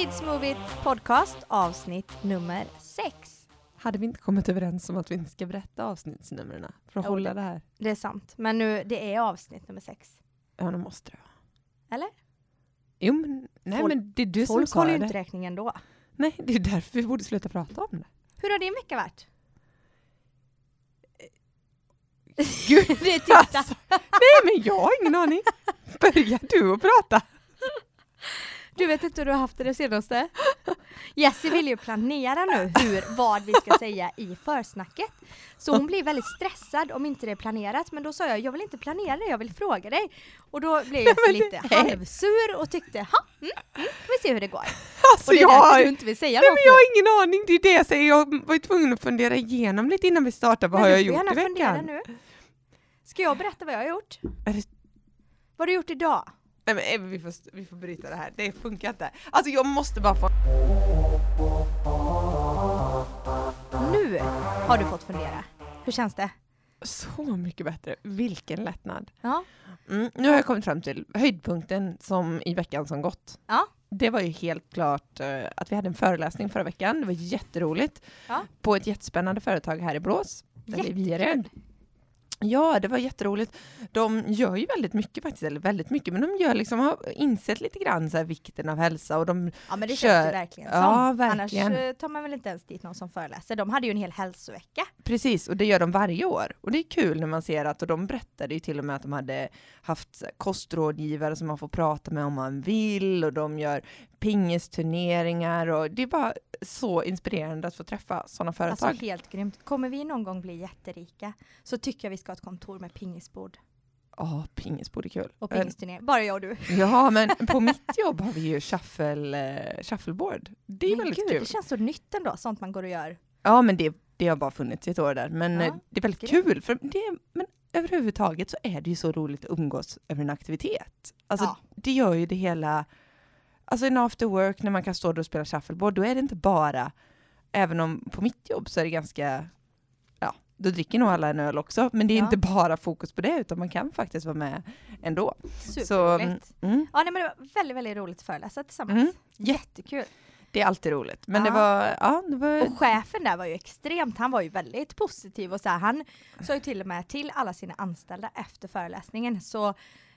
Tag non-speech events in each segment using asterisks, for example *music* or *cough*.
Kids Movie Podcast avsnitt nummer sex. Hade vi inte kommit överens om att vi inte ska berätta avsnittsnumren för att Jo, hålla det här? Det är sant, men nu, det är avsnitt nummer sex. Ja, nu måste det vara. Eller? Jo, men, nej, Folk- men det är du som Folk sa håller ju det. inte räkningen då. Nej, det är därför vi borde sluta prata om det. Hur har din vecka varit? *laughs* Gud, det är tysta. alltså, *laughs* nej men jag har ingen aning. Börja du att prata? Du vet inte hur du har haft det det senaste? Jessie vill ju planera nu hur, vad vi ska säga i försnacket. Så hon blir väldigt stressad om inte det är planerat. Men då sa jag, jag vill inte planera det, jag vill fråga dig. Och då blev *laughs* Jessie lite nej. *laughs* halvsur och tyckte, ha, mm, mm, vi se hur det går. Alltså Och det är jag därför har, du inte vill säga nej, något men jag har ingen aning, det är det jag säger. Jag var ju tvungen att fundera igenom lite innan vi startade. Vad Men har jag gjort i veckan? nu. Ska jag berätta vad jag har gjort? Vad har du gjort idag? Nej men Ebbe, vi får, vi får bryta det här, det funkar inte. Alltså jag måste bara få... Nu har du fått fundera. Hur känns det? Så mycket bättre, vilken lättnad. Ja. Mm, nu har jag kommit fram till höjdpunkten som i veckan som gått. Ja. Det var ju helt klart eh, att vi hade en föreläsning förra veckan. Det var jätteroligt. Ja. På ett jättespännande företag här i i Viared. Jättekul. Ja, det var jätteroligt. De gör ju väldigt mycket faktiskt, eller väldigt mycket, men de gör liksom, har insett lite grann så här vikten av hälsa och de Ja men det Kör. känns det verkligen som. Ja, verkligen. Annars tar man väl inte ens dit någon som föreläser. De hade ju en hel hälsovecka. Precis, och det gör de varje år. Och det är kul när man ser att, och de berättade ju till och med att de hade haft kostrådgivare som man får prata med om man vill, och de gör pingisturneringar, och det är bara så inspirerande att få träffa sådana företag. Alltså helt grymt. Kommer vi någon gång bli jätterika så tycker jag vi ska ha ett kontor med pingisbord Ja, pingisbord är kul. och pingisturnering. Bara jag och du. Ja, men *laughs* på mitt jobb har vi ju shuffle, eh, shuffleboard. Det är Men väldigt gud, kul. det känns så nytt ändå, sånt man går och gör. Ja, men det, det har bara funnits i ett år där. Men Ja, eh, det är väldigt grymt. kul. För det, men överhuvudtaget så är det ju så roligt att umgås över en aktivitet. Alltså, Ja. det gör ju det hela... Alltså en after work när man kan stå där och spela shuffleboard, då är det inte bara... Även om på mitt jobb så är det ganska... Då dricker nog alla en öl också, men det är Ja. inte bara fokus på det, utan man kan faktiskt vara med ändå. Superroligt. mm, Ja, nej, men det var väldigt, väldigt roligt att föreläsa tillsammans. Mm. Jättekul. det är alltid roligt. Men det Ja. var... Ja, det var Och chefen där var ju extremt, han var ju väldigt positiv och så här, han sa ju till och med till alla sina anställda efter föreläsningen så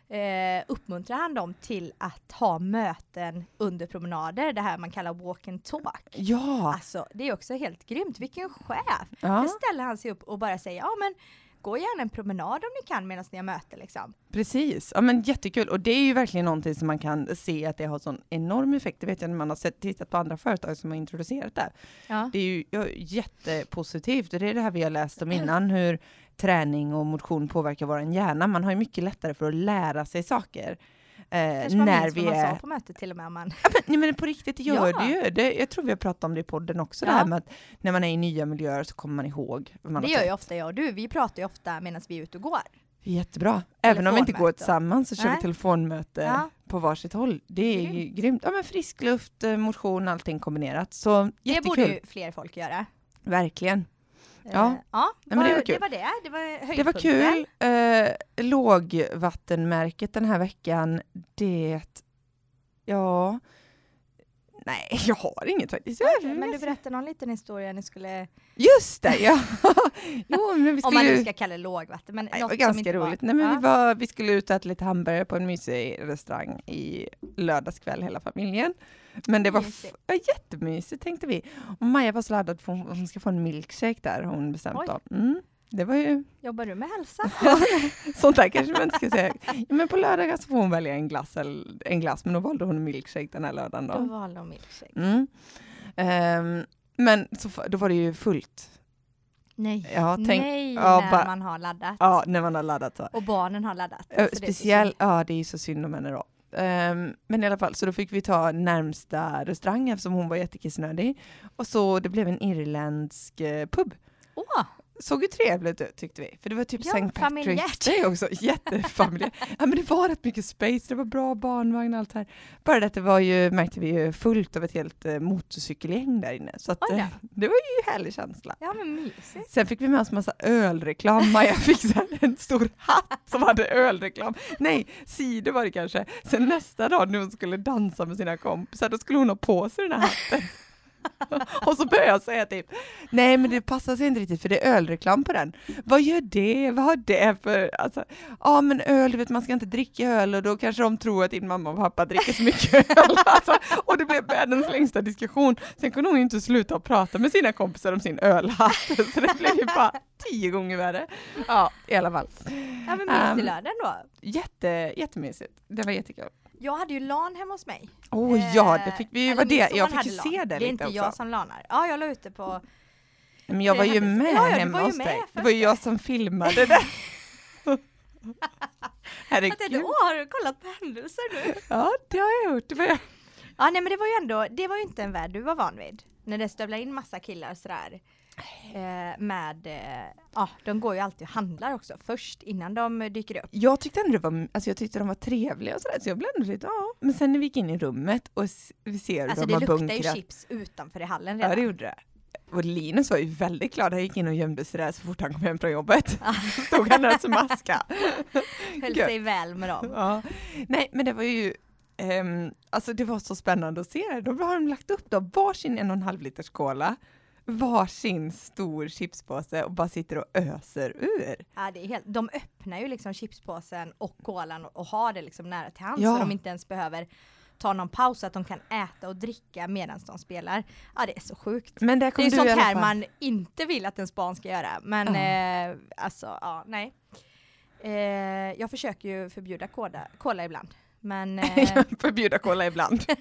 eh, uppmuntrar han dem till att ha möten under promenader, det här man kallar walk and talk. ja, Alltså det är också helt grymt, vilken chef! ja. Där ställer han sig upp och bara säger ja men gå gärna en promenad om ni kan medan ni har möte liksom. Precis, ja men jättekul. Och det är ju verkligen någonting som man kan se att det har sån enorm effekt. Det vet jag när man har sett, tittat på andra företag som har introducerat det. Ja. Det är ju ja, jättepositivt och det är det här vi har läst om *clears throat* innan, hur träning och motion påverkar vår hjärna. Man har ju mycket lättare för att lära sig saker. Eh, Kanske man när minns vi vad man är... sa på mötet till och med man Ja, men, nej, men på riktigt det gör Ja. det ju. Det, jag tror vi har pratat om det i podden också, det Ja. här med att när man är i nya miljöer så kommer man ihåg vad man Det har gör sett. ju ofta jag och du, vi pratar ju ofta medan vi är ute och går. Jättebra. Även om vi inte går tillsammans så kör vi Nej. telefonmöte Ja. på varsitt håll. Det är ju grymt. Ja, men frisk luft, eh, motion, allting kombinerat. Så Det jättekul. borde ju fler folk göra. Verkligen. Eh, Ja. ja men det var kul. det var det. Det var Det var kul. Eh, lågvattenmärket den här veckan, det... Ja... Nej, *laughs* jag har inget faktiskt. Är- Men du berättade någon liten historia ni skulle, Just det, ja! *laughs* jo, men vi om skulle man ju... nu ska kalla det lågvatten, men Nej, det var ganska roligt. Var. Nej, men ja. vi, var, vi skulle ut och äta lite hamburgare på en mysig restaurang i lördagskväll hela familjen. Men det var ja, jättemysigt tänkte vi. Och Maja var så laddad för hon, hon ska få en milkshake där hon bestämt om. Mm, det var ju Jobbar du med hälsa? *laughs* sånt där kanske man inte ska säga. Ja, men på lördagar så får hon välja en glass, eller, en glass men då valde hon milkshake den här lördagen. Då Då. valde de milkshake. Mm. Ehm, men så, då var det ju fullt. Nej, Ja, tänk, nej ja, när bara- man har laddat. ja, när man har laddat så. Och barnen har laddat. Ja, Alltså, Speciellt, ja det är ju så synd om henne då. Um, men i alla fall, så då fick vi ta närmsta restaurang eftersom hon var jättekissnödig. Och så det blev en irländsk eh, pub. Oh. Såg ju trevligt ut tyckte vi. För det var typ Ja, St. Patrick's. Day också, *laughs* jättefamiljärt. ja men det var rätt mycket space, det var bra barnvagn och allt här. Bara det att det var ju, märkte vi ju, fullt av ett helt eh, motorcykelgäng där inne. Så att, eh, det var ju en härlig känsla. Ja men mysigt. Sen fick vi med oss massa ölreklam. Maja fick så en stor hatt som hade ölreklam. Nej, cider var det kanske. Sen nästa dag när hon skulle dansa med sina kompisar, då skulle hon ha på sig den här hatten. *laughs* Och så började jag säga typ, nej men det passar sig inte riktigt för det är ölreklam på den. Vad gör det? Vad har det för, alltså, ja men öl, du vet man ska inte dricka öl och då kanske de tror att din mamma och pappa dricker så mycket *laughs* öl. Alltså, och det blev världens längsta diskussion. Sen kunde hon ju inte sluta prata med sina kompisar om sin ölhatt, *laughs* så det blev ju bara tio gånger värre. Ja, i alla fall. Ja men mysig Ehm, lördag då. Jätte, jättemysigt. Det var jättekul. Jag hade ju LAN hemma hos mig. Åh Eh, ja, det fick vi ju, eller vad det, jag fick ju se LAN. det Det är lite inte jag också. som lanar. Ja, jag la ut det på... Men jag var ju med Ja, hemma hos dig. Det var ju jag som filmade *laughs* det. Jag Herregud. tänkte, åh har du kollat på händelser nu? Ja, det har jag gjort. Det var jag. Ja nej men det var ju ändå, det var ju inte en värld du var van vid. När det stövlar in massa killar sådär. Eh, med, eh, ja de går ju alltid och handlar också först innan de dyker upp. Jag tyckte ändå det var, alltså jag tyckte de var trevliga och sådär, så jag blev ändå lite, ja. Men sen när vi gick in i rummet och vi ser hur Alltså de det har luktar ju bunkrat. chips utanför i hallen Ja, redan. det gjorde det. Och Linus var ju väldigt glad, han gick in och gömde sig där så fort han kom hem från jobbet. *laughs* Stod han där som maska. Höll sig väl med dem. Ja. Nej, men det var ju, ehm, alltså det var så spännande att se det. Då har de lagt upp då varsin en och en halv liters cola, varsin stor chipspåse och bara sitter och öser ur. Ja, det är helt, de öppnar ju liksom chipspåsen och kolan och, och har det liksom nära till hands Ja. så de inte ens behöver ta någon paus så att de kan äta och dricka medan de spelar. Ja det är så sjukt. Men Det kom är ju sånt här man inte vill att ens barn ska göra. Men Ja. eh, alltså, ja, nej. Eh, jag försöker ju förbjuda cola, cola ibland. Men, *laughs* eh, Förbjuda cola ibland. *laughs*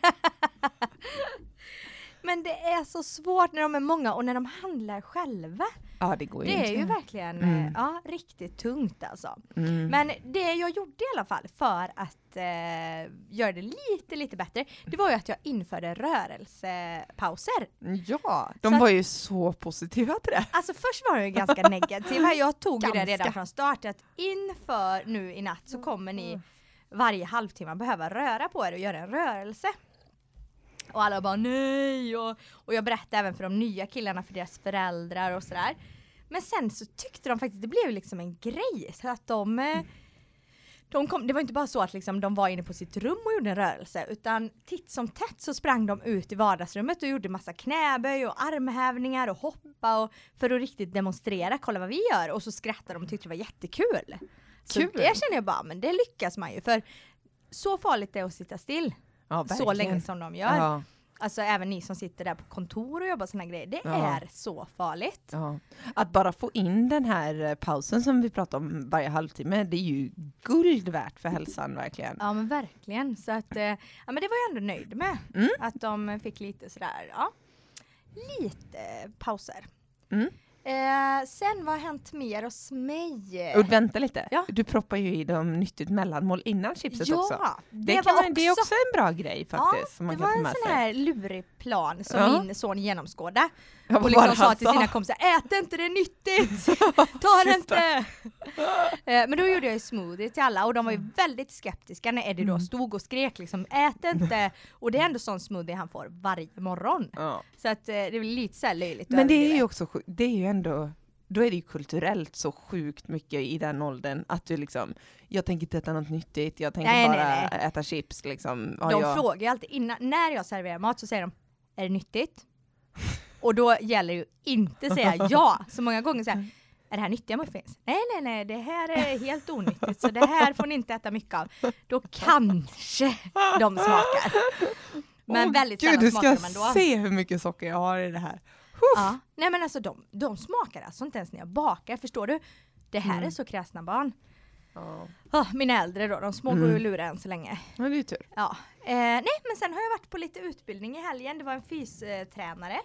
men det är så svårt när de är många och när de handlar själva. Ja, det går ju Det är inte. ju verkligen Mm. eh, ja, riktigt tungt alltså. Mm. Men det jag gjorde i alla fall för att eh, göra det lite, lite bättre, det var ju att jag införde rörelsepauser. Ja, de Så att- var ju så positiva till det. Alltså först var jag ju ganska *laughs* negativ här. Jag tog ju det Ganska. redan från start att inför nu i natt så kommer ni varje halvtimme behöva röra på er och göra en rörelse. Och alla bara nej och, och jag berättade även för de nya killarna för deras föräldrar och sådär. Men sen så tyckte de faktiskt, det blev liksom en grej så att de eh, de kom, det var inte bara så att liksom de var inne på sitt rum och gjorde en rörelse utan titt som tätt så sprang de ut i vardagsrummet och gjorde massa knäböj och armhävningar och hoppa och för att riktigt demonstrera, kolla vad vi gör och så skrattade de och tyckte det var jättekul. Så Kul. det känner jag bara, men det lyckas man ju för så farligt det är att sitta still Ja, så länge som de gör. Ja, Alltså även ni som sitter där på kontor och jobbar såna grejer, det Ja. är så farligt. ja. Att bara få in den här eh, pausen som vi pratar om varje halvtimme, det är ju guld värt för hälsan verkligen. Ja men verkligen. Så att, eh, ja men det var jag ändå nöjd med. Mm. Att de fick lite sådär, ja, lite pauser. Mm. Eh, sen vad har hänt mer hos mig? Och vänta lite, Ja. du proppar ju i dem nyttigt mellanmål innan chipset ja, också. det, Det, kan man, också, det är också en bra grej faktiskt. ja, det var en sån här lurig plan som Ja. min son genomskådade. Och liksom sa till sina kompisar, ät inte det är nyttigt! *laughs* Ta det inte! Eh, Men då gjorde jag ju smoothie till alla och de var ju Mm. väldigt skeptiska när Eddie då stod och skrek liksom ät inte! Och det är ändå sån smoothie han får varje morgon. Så att eh, det är väl lite så löjligt Men det är ju också det är ju ändå, då är det ju kulturellt så sjukt mycket i den åldern att du liksom, jag tänker inte äta något nyttigt, jag tänker Nej, nej, bara nej. äta chips liksom. Ja, De jag, frågar ju alltid innan, när jag serverar mat så säger de är det nyttigt? *laughs* Och då gäller ju inte säga ja så många gånger säger *laughs* är det här nyttiga muffins? Nej nej nej det här är helt onyttigt så det här får ni inte äta mycket av. Då *laughs* kanske de smakar. Men Åh, väldigt Gud, sällan du smakar ska de ändå. se hur mycket socker jag har i det här. Ja. Nej men alltså de, de smakar alltså inte ens när jag bakar, förstår du? Det här Mm. är så kräsna barn. Ja, Ah, mina äldre då, de små går ju Mm. lura än så länge. det är ju tur. Ja, eh, nej men sen har jag varit på lite utbildning i helgen. Det var en fystränare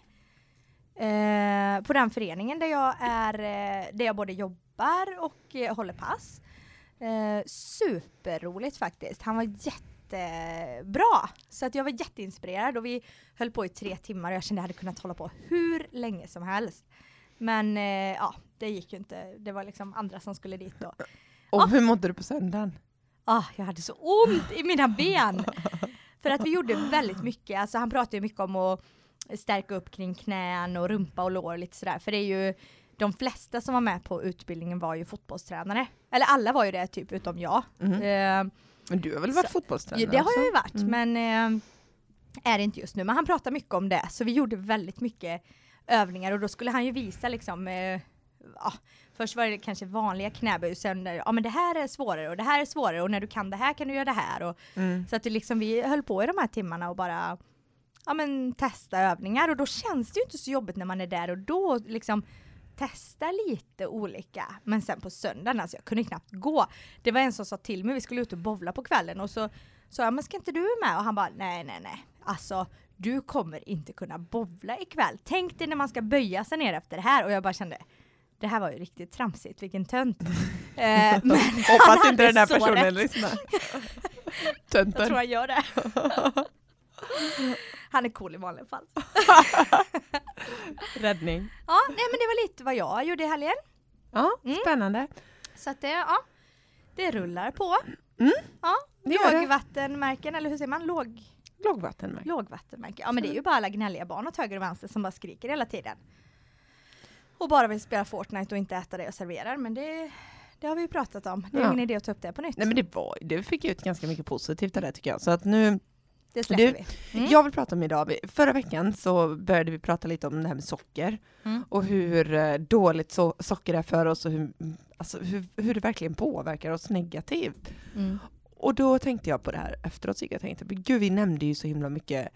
eh, på den föreningen där jag är, eh, där jag både jobbar och eh, håller pass. Eh, superroligt faktiskt. Han var jättebra. Så att jag var jätteinspirerad och vi höll på i tre timmar och jag kände att jag hade kunnat hålla på hur länge som helst. Men eh, ja, det gick ju inte. Det var liksom andra som skulle dit då. *laughs* Och Ja. hur mådde du på söndagen? Ah, jag hade så ont i mina ben! För att vi gjorde väldigt mycket, alltså han pratade ju mycket om att stärka upp kring knän och rumpa och lår och lite sådär. För det är ju de flesta som var med på utbildningen var ju fotbollstränare. Eller alla var ju det typ utom jag. Mhm. Eh, Men du har väl varit Så- fotbollstränare det har också? jag ju varit Mm. men eh, är det inte just nu. Men han pratade mycket om det så vi gjorde väldigt mycket övningar och då skulle han ju visa liksom eh, ja, Först var det kanske vanliga knäböj sen ja men det här är svårare och det här är svårare och när du kan det här kan du göra det här. Och, Mm. så att det liksom, vi höll på i de här timmarna och bara ja, men, testa övningar och då känns det ju inte så jobbigt när man är där och då liksom testa lite olika. Men sen på söndagen, alltså jag kunde knappt gå. Det var en som sa till mig, vi skulle ut och bowla på kvällen och så sa jag, men ska inte du med? Och han bara, nej nej nej. Alltså du kommer inte kunna bowla ikväll. Tänk dig när man ska böja sig ner efter det här. Och jag bara kände, det här var ju riktigt tramsigt, vilken tönt. *laughs* eh, men Hoppas inte den här personen rätt. lyssnar. *laughs* *laughs* Jag Tönten. tror han gör det. Han är cool i vanliga fall. *laughs* Räddning. Ja, nej men det var lite vad jag gjorde i helgen. Ja, Mm. spännande. Så att det, ja, det rullar på. Mm. Ja, lågvattenmärken, eller hur säger man? Låg, Lågvattenmärke. lågvattenmärken. Ja men det är ju bara alla gnälliga barn åt höger och vänster som bara skriker hela tiden. Och bara vill spela Fortnite och inte äta det jag serverar. Men det, det har vi ju pratat om. Det är Ja. ingen idé att ta upp det på nytt. Nej men det var, det fick ut ganska mycket positivt av det tycker jag. Så att nu, det släpper du- vi. Mm. jag vill prata om idag, förra veckan så började vi prata lite om det här med socker Mm. och hur eh, dåligt so socker är för oss och hur, alltså, hur, hur det verkligen påverkar oss negativt. Mm. Och då tänkte jag på det här efteråt, så jag tänkte, gud vi nämnde ju så himla mycket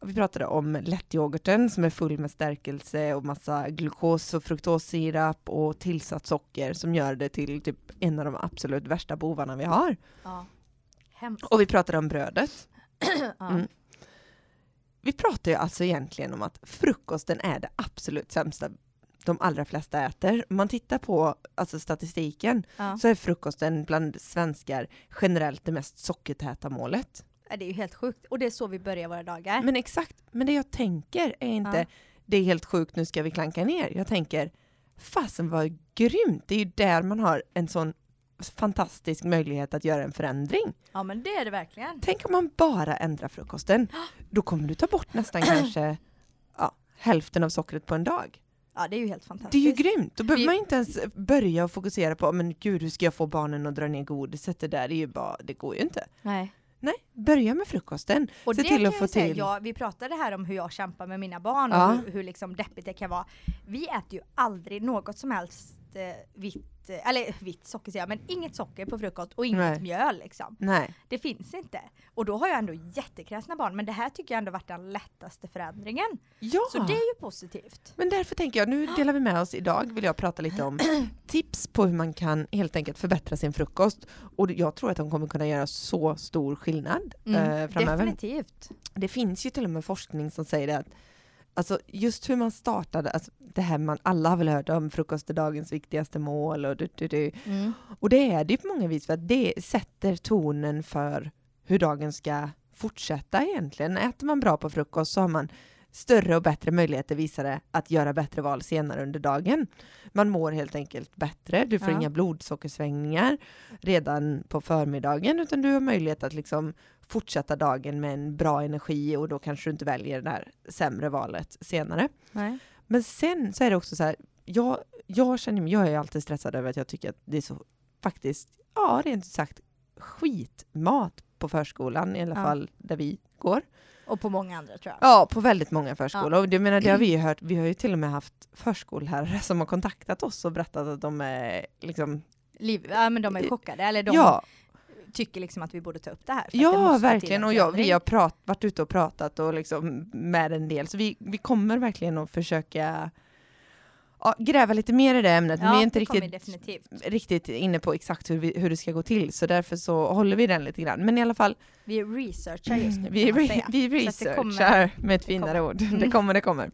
vi pratade om lättyoghurten som är full med stärkelse och massa glukos och fruktossirap och tillsatt socker som gör det till typ en av de absolut värsta bovarna vi har. Ja. Och vi pratade om brödet. Ja. Mm. Vi pratar ju alltså egentligen om att frukosten är det absolut sämsta de allra flesta äter. Om man tittar på alltså statistiken Ja. så är frukosten bland svenskar generellt det mest sockertäta målet. Ja, Det är ju helt sjukt. Och det är så vi börjar våra dagar. Men exakt, men det jag tänker är inte Ja. det är helt sjukt, nu ska vi klanka ner. Jag tänker, fasen vad grymt, det är ju där man har en sån fantastisk möjlighet att göra en förändring. Ja men det är det verkligen. Tänk om man bara ändrar frukosten. *gasps* Då kommer du ta bort nästan kanske ja, hälften av sockret på en dag. Ja det är ju helt fantastiskt. Det är ju grymt. Då behöver man inte ens börja och fokusera på men gud, hur ska jag få barnen att dra ner godiset? Det där är ju bara, det går ju inte. Nej. Nej, börja med frukosten. Och Se det till att få säga, till- Ja, vi pratade här om hur jag kämpar med mina barn och Ja. hur, hur liksom deppigt det kan vara. Vi äter ju aldrig något som helst eh, vitt, eh, eller vitt socker säger jag, men inget socker på frukost och inget Nej. mjöl liksom. Nej. Det finns inte. Och då har jag ändå jättekräsna barn, men det här tycker jag ändå varit den lättaste förändringen. Ja. Så det är ju positivt. Men därför tänker jag, nu *gasps* delar vi med oss idag, vill jag prata lite om *clears throat* tips på hur man kan helt enkelt förbättra sin frukost. Och jag tror att de kommer kunna göra så stor skillnad eh, framöver. Definitivt. Det finns ju till och med forskning som säger det att Alltså just hur man startade, alltså det här man, alla har väl hört om frukost är dagens viktigaste mål och du, du, du. Mm. Och det är det ju på många vis för att det sätter tonen för hur dagen ska fortsätta egentligen. Äter man bra på frukost så har man större och bättre möjligheter visar det att göra bättre val senare under dagen. Man mår helt enkelt bättre, du får Ja. inga blodsockersvängningar redan på förmiddagen utan du har möjlighet att liksom fortsätta dagen med en bra energi och då kanske du inte väljer det här sämre valet senare. Nej. Men sen så är det också så här, jag, jag känner jag är alltid stressad över att jag tycker att det är så faktiskt, ja rent ut sagt, skitmat på förskolan, i alla Ja. fall där vi går. Och på många andra tror jag. Ja, på väldigt många förskolor. Och det, menar, det har vi ju hört, vi har ju till och med haft förskollärare *laughs* som har kontaktat oss och berättat att de är liksom, Liv, ja men de är chockade, eller de ja, tycker liksom att vi borde ta upp det här. ja verkligen. en Och ja, vi har prat, varit ute och pratat och liksom med en del, så vi, vi kommer verkligen att försöka ja, gräva lite mer i det ämnet. men Ja, vi är inte riktigt riktigt inne på exakt hur, vi, hur det ska gå till, så därför så håller vi den lite grann. Men i alla fall, Vi researchar just nu vi, re, vi kommer- researchar med ett finare ord. Mm. Det kommer, det kommer.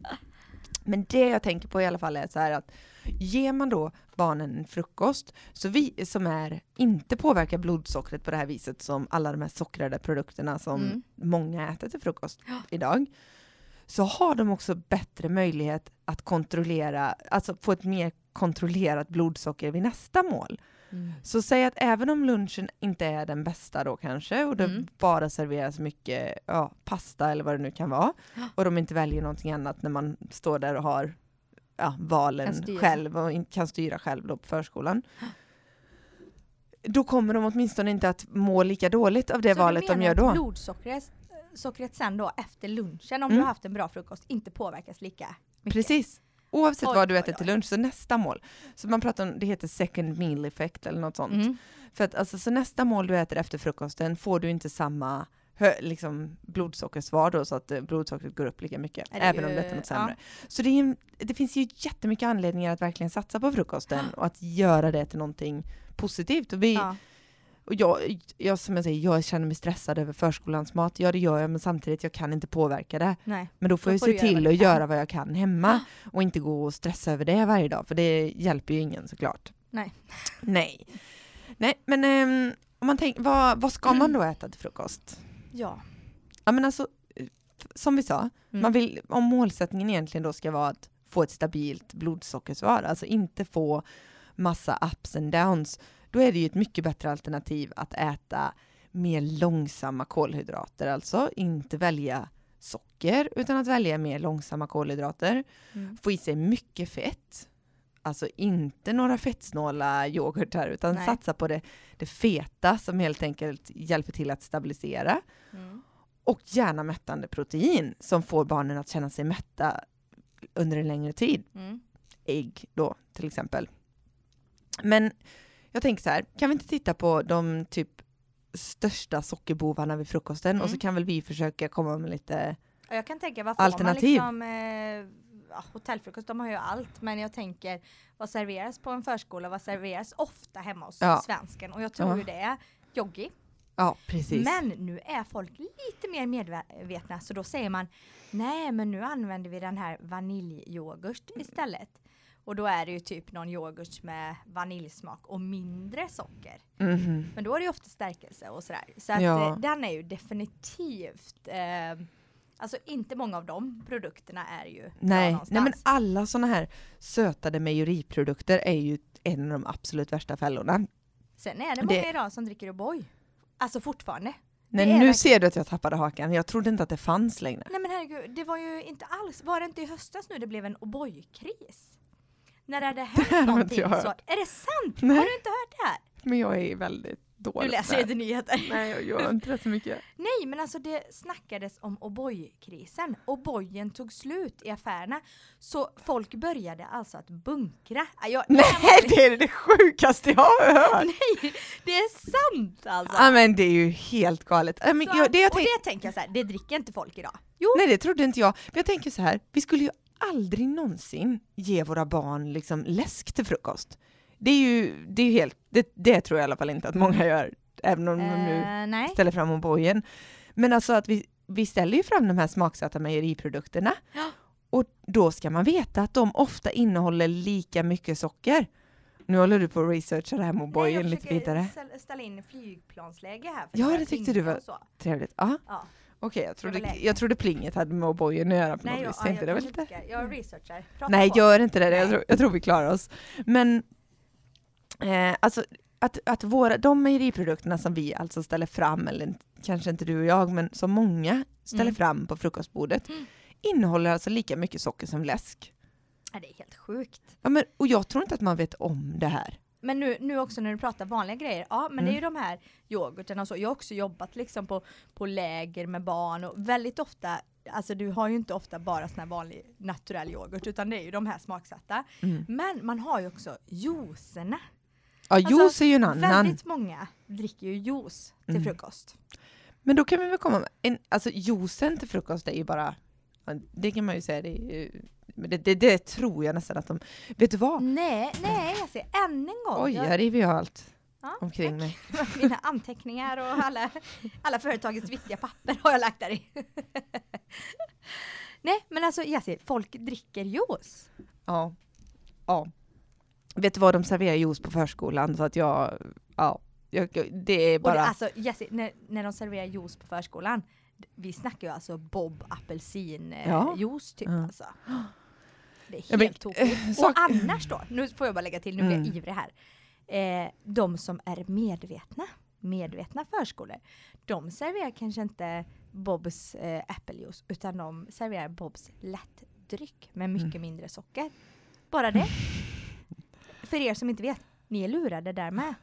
Men det jag tänker på i alla fall är så här att ger man då barnen en frukost så vi, som är, inte påverkar blodsockret på det här viset som alla de här sockrade produkterna som Mm. många äter till frukost idag, så har de också bättre möjlighet att kontrollera, alltså få ett mer kontrollerat blodsocker vid nästa mål. Mm. Så säg att även om lunchen inte är den bästa då kanske och det Mm. bara serveras mycket ja, pasta eller vad det nu kan vara *gasps* och de inte väljer någonting annat när man står där och har ja, valen själv och kan styra själv då på förskolan. Då kommer de åtminstone inte att må lika dåligt av det Så valet du de menar gör då. att blodsockret sockret sen då efter lunchen, om Mm. du har haft en bra frukost, inte påverkas lika mycket? Precis. Oavsett Oj, vad du äter oj. till lunch, så nästa mål. Så man pratar om, det heter second meal effect eller något sånt. Mm. För att alltså, så nästa mål du äter efter frukosten får du inte samma hö, liksom, blodsockersvar då, så att eh, blodsockret går upp lika mycket, Är det även om det äter något ja. sämre. Så det, är, det finns ju jättemycket anledningar att verkligen satsa på frukosten och att göra det till någonting positivt. Och vi, Ja. Och jag, jag, som jag säger, jag känner mig stressad över förskolans mat, ja det gör jag, men samtidigt jag kan inte påverka det. Nej. Men då får Då jag får se till att göra vad jag kan hemma och inte gå och stressa över det varje dag, för det hjälper ju ingen såklart. Nej. Nej. Nej, men ehm, om man tänker, vad, vad ska man då äta till frukost? Ja. Ja men alltså, som vi sa, Mm. man vill, om målsättningen egentligen då ska vara att få ett stabilt blodsockersvar, alltså inte få massa ups and downs, då är det ju ett mycket bättre alternativ att äta mer långsamma kolhydrater, alltså inte välja socker, utan att välja mer långsamma kolhydrater. Mm. Få i sig mycket fett, alltså inte några fettsnåla yoghurtar, utan Nej. satsa på det, det feta som helt enkelt hjälper till att stabilisera. Mm. Och gärna mättande protein som får barnen att känna sig mätta under en längre tid. Mm. Ägg då till exempel. Men jag tänker så här, kan vi inte titta på de typ största sockerbovarna vid frukosten och så Mm. kan väl vi försöka komma med lite, Ja, Jag kan tänka, vad får Alternativ. man liksom, eh, ja, hotellfrukost, de har ju allt, men jag tänker vad serveras på en förskola, vad serveras ofta hemma hos Ja. svensken? Och jag tror Ja. ju det är joggi. ja precis. Men nu är folk lite mer medvetna, så då säger man nej, men nu använder vi den här vaniljyoghurt istället. Och då är det ju typ någon yoghurt med vaniljsmak och mindre socker. Mhm. Men då är det ju ofta stärkelse och sådär. Så att Ja. eh, den är ju definitivt, eh, alltså inte många av de produkterna är ju Nej, nej men alla sådana här sötade mejeriprodukter är ju en av de absolut värsta fällorna. Sen är det det- många idag som dricker O'boy. Alltså fortfarande. Nej, Det nu verkligen- ser du att jag tappade hakan. Jag trodde inte att det fanns längre. Nej men herregud, det var ju inte alls, var det inte i höstas nu det blev en O'boy-kris? När det hade hänt inte någonting jag så, är det sant? Nej. Har du inte hört det här? Men jag är väldigt dålig. Du läser inte nyheter. Nej, jag gör inte det så mycket. *laughs* Nej men alltså det snackades om O'boy-krisen. O'boyen tog slut i affärerna. Så folk började alltså att bunkra. Ah, Jag, Nej, det är det sjukaste jag har hört! *laughs* Nej, det är sant alltså! Ja, men det är ju helt galet. Ja, men Så, jag, det jag och det tänker jag så här, det dricker inte folk idag. Jo, nej, det trodde inte jag. Men jag tänker så här, vi skulle ju aldrig någonsin ge våra barn liksom läsk till frukost. Det är ju, det är ju helt, det, det tror jag i alla fall inte att många gör, även om de nu eh, nej. ställer fram O'boyen. Men alltså att vi, vi ställer ju fram de här smaksatta mejeriprodukterna. Ja. Och då ska man veta att de ofta innehåller lika mycket socker. Nu håller du på att researcha det här med O'boyen jag lite försöker vidare. ställ- ställa in flygplansläge här. för Ja, det tyckte du var- så. Trevligt. Ja. Ja. Okej, jag, var trodde, jag trodde plinget hade med O'boyen att göra på Nej, något jag, vis. ja, Tänkte jag, det lite... ska- jag researchar. Prata Nej, på. gör inte det. Jag tror, jag tror vi klarar oss. Men eh, alltså att, att våra, de mejeriprodukterna som vi alltså ställer fram, eller kanske inte du och jag, men som många ställer Mm. fram på frukostbordet, Mm. innehåller alltså lika mycket socker som läsk. Ja, det är helt sjukt. Ja, men, och jag tror inte att man vet om det här. Men nu, nu också när du pratar vanliga grejer, ja men det är ju Mm. de här yoghurterna och så. Jag har också jobbat liksom på, på läger med barn och väldigt ofta, alltså du har ju inte ofta bara sån här vanlig naturell yoghurt utan det är ju de här smaksatta. Mm. Men man har ju också juicerna. Ja, Alltså, juice är ju en annan. Väldigt många dricker ju juice till Mm. frukost. Men då kan vi väl komma med, en, alltså juicen till frukost är ju bara, det kan man ju säga, det, är men det, det, det tror jag nästan att de, vet du vad? Nej, nej, jag ser än en gång. Oj, jag, jag river ju allt Ja, omkring mig. *laughs* Mina anteckningar och alla, alla företagets viktiga papper har jag lagt där i. *laughs* Nej men alltså Jessie, folk dricker juice. Ja. ja. Vet du vad de serverar juice på förskolan? Så att jag, ja, jag, det är Och det, bara... alltså Jessie, när, när de serverar juice på förskolan, vi snackar ju alltså Bob apelsin eh, Ja. typ Ja. alltså. *gasps* *gasps* Det är helt tokigt. eh, Och sak- annars då, nu får jag bara lägga till, nu blir Mm. jag ivrig här. Eh, de som är medvetna, medvetna förskolor, de serverar kanske inte Bobs eh, äppeljuice utan de serverar Bobs lättdryck med mycket Mm. mindre socker. Bara det. *laughs* För er som inte vet, ni är lurade där med.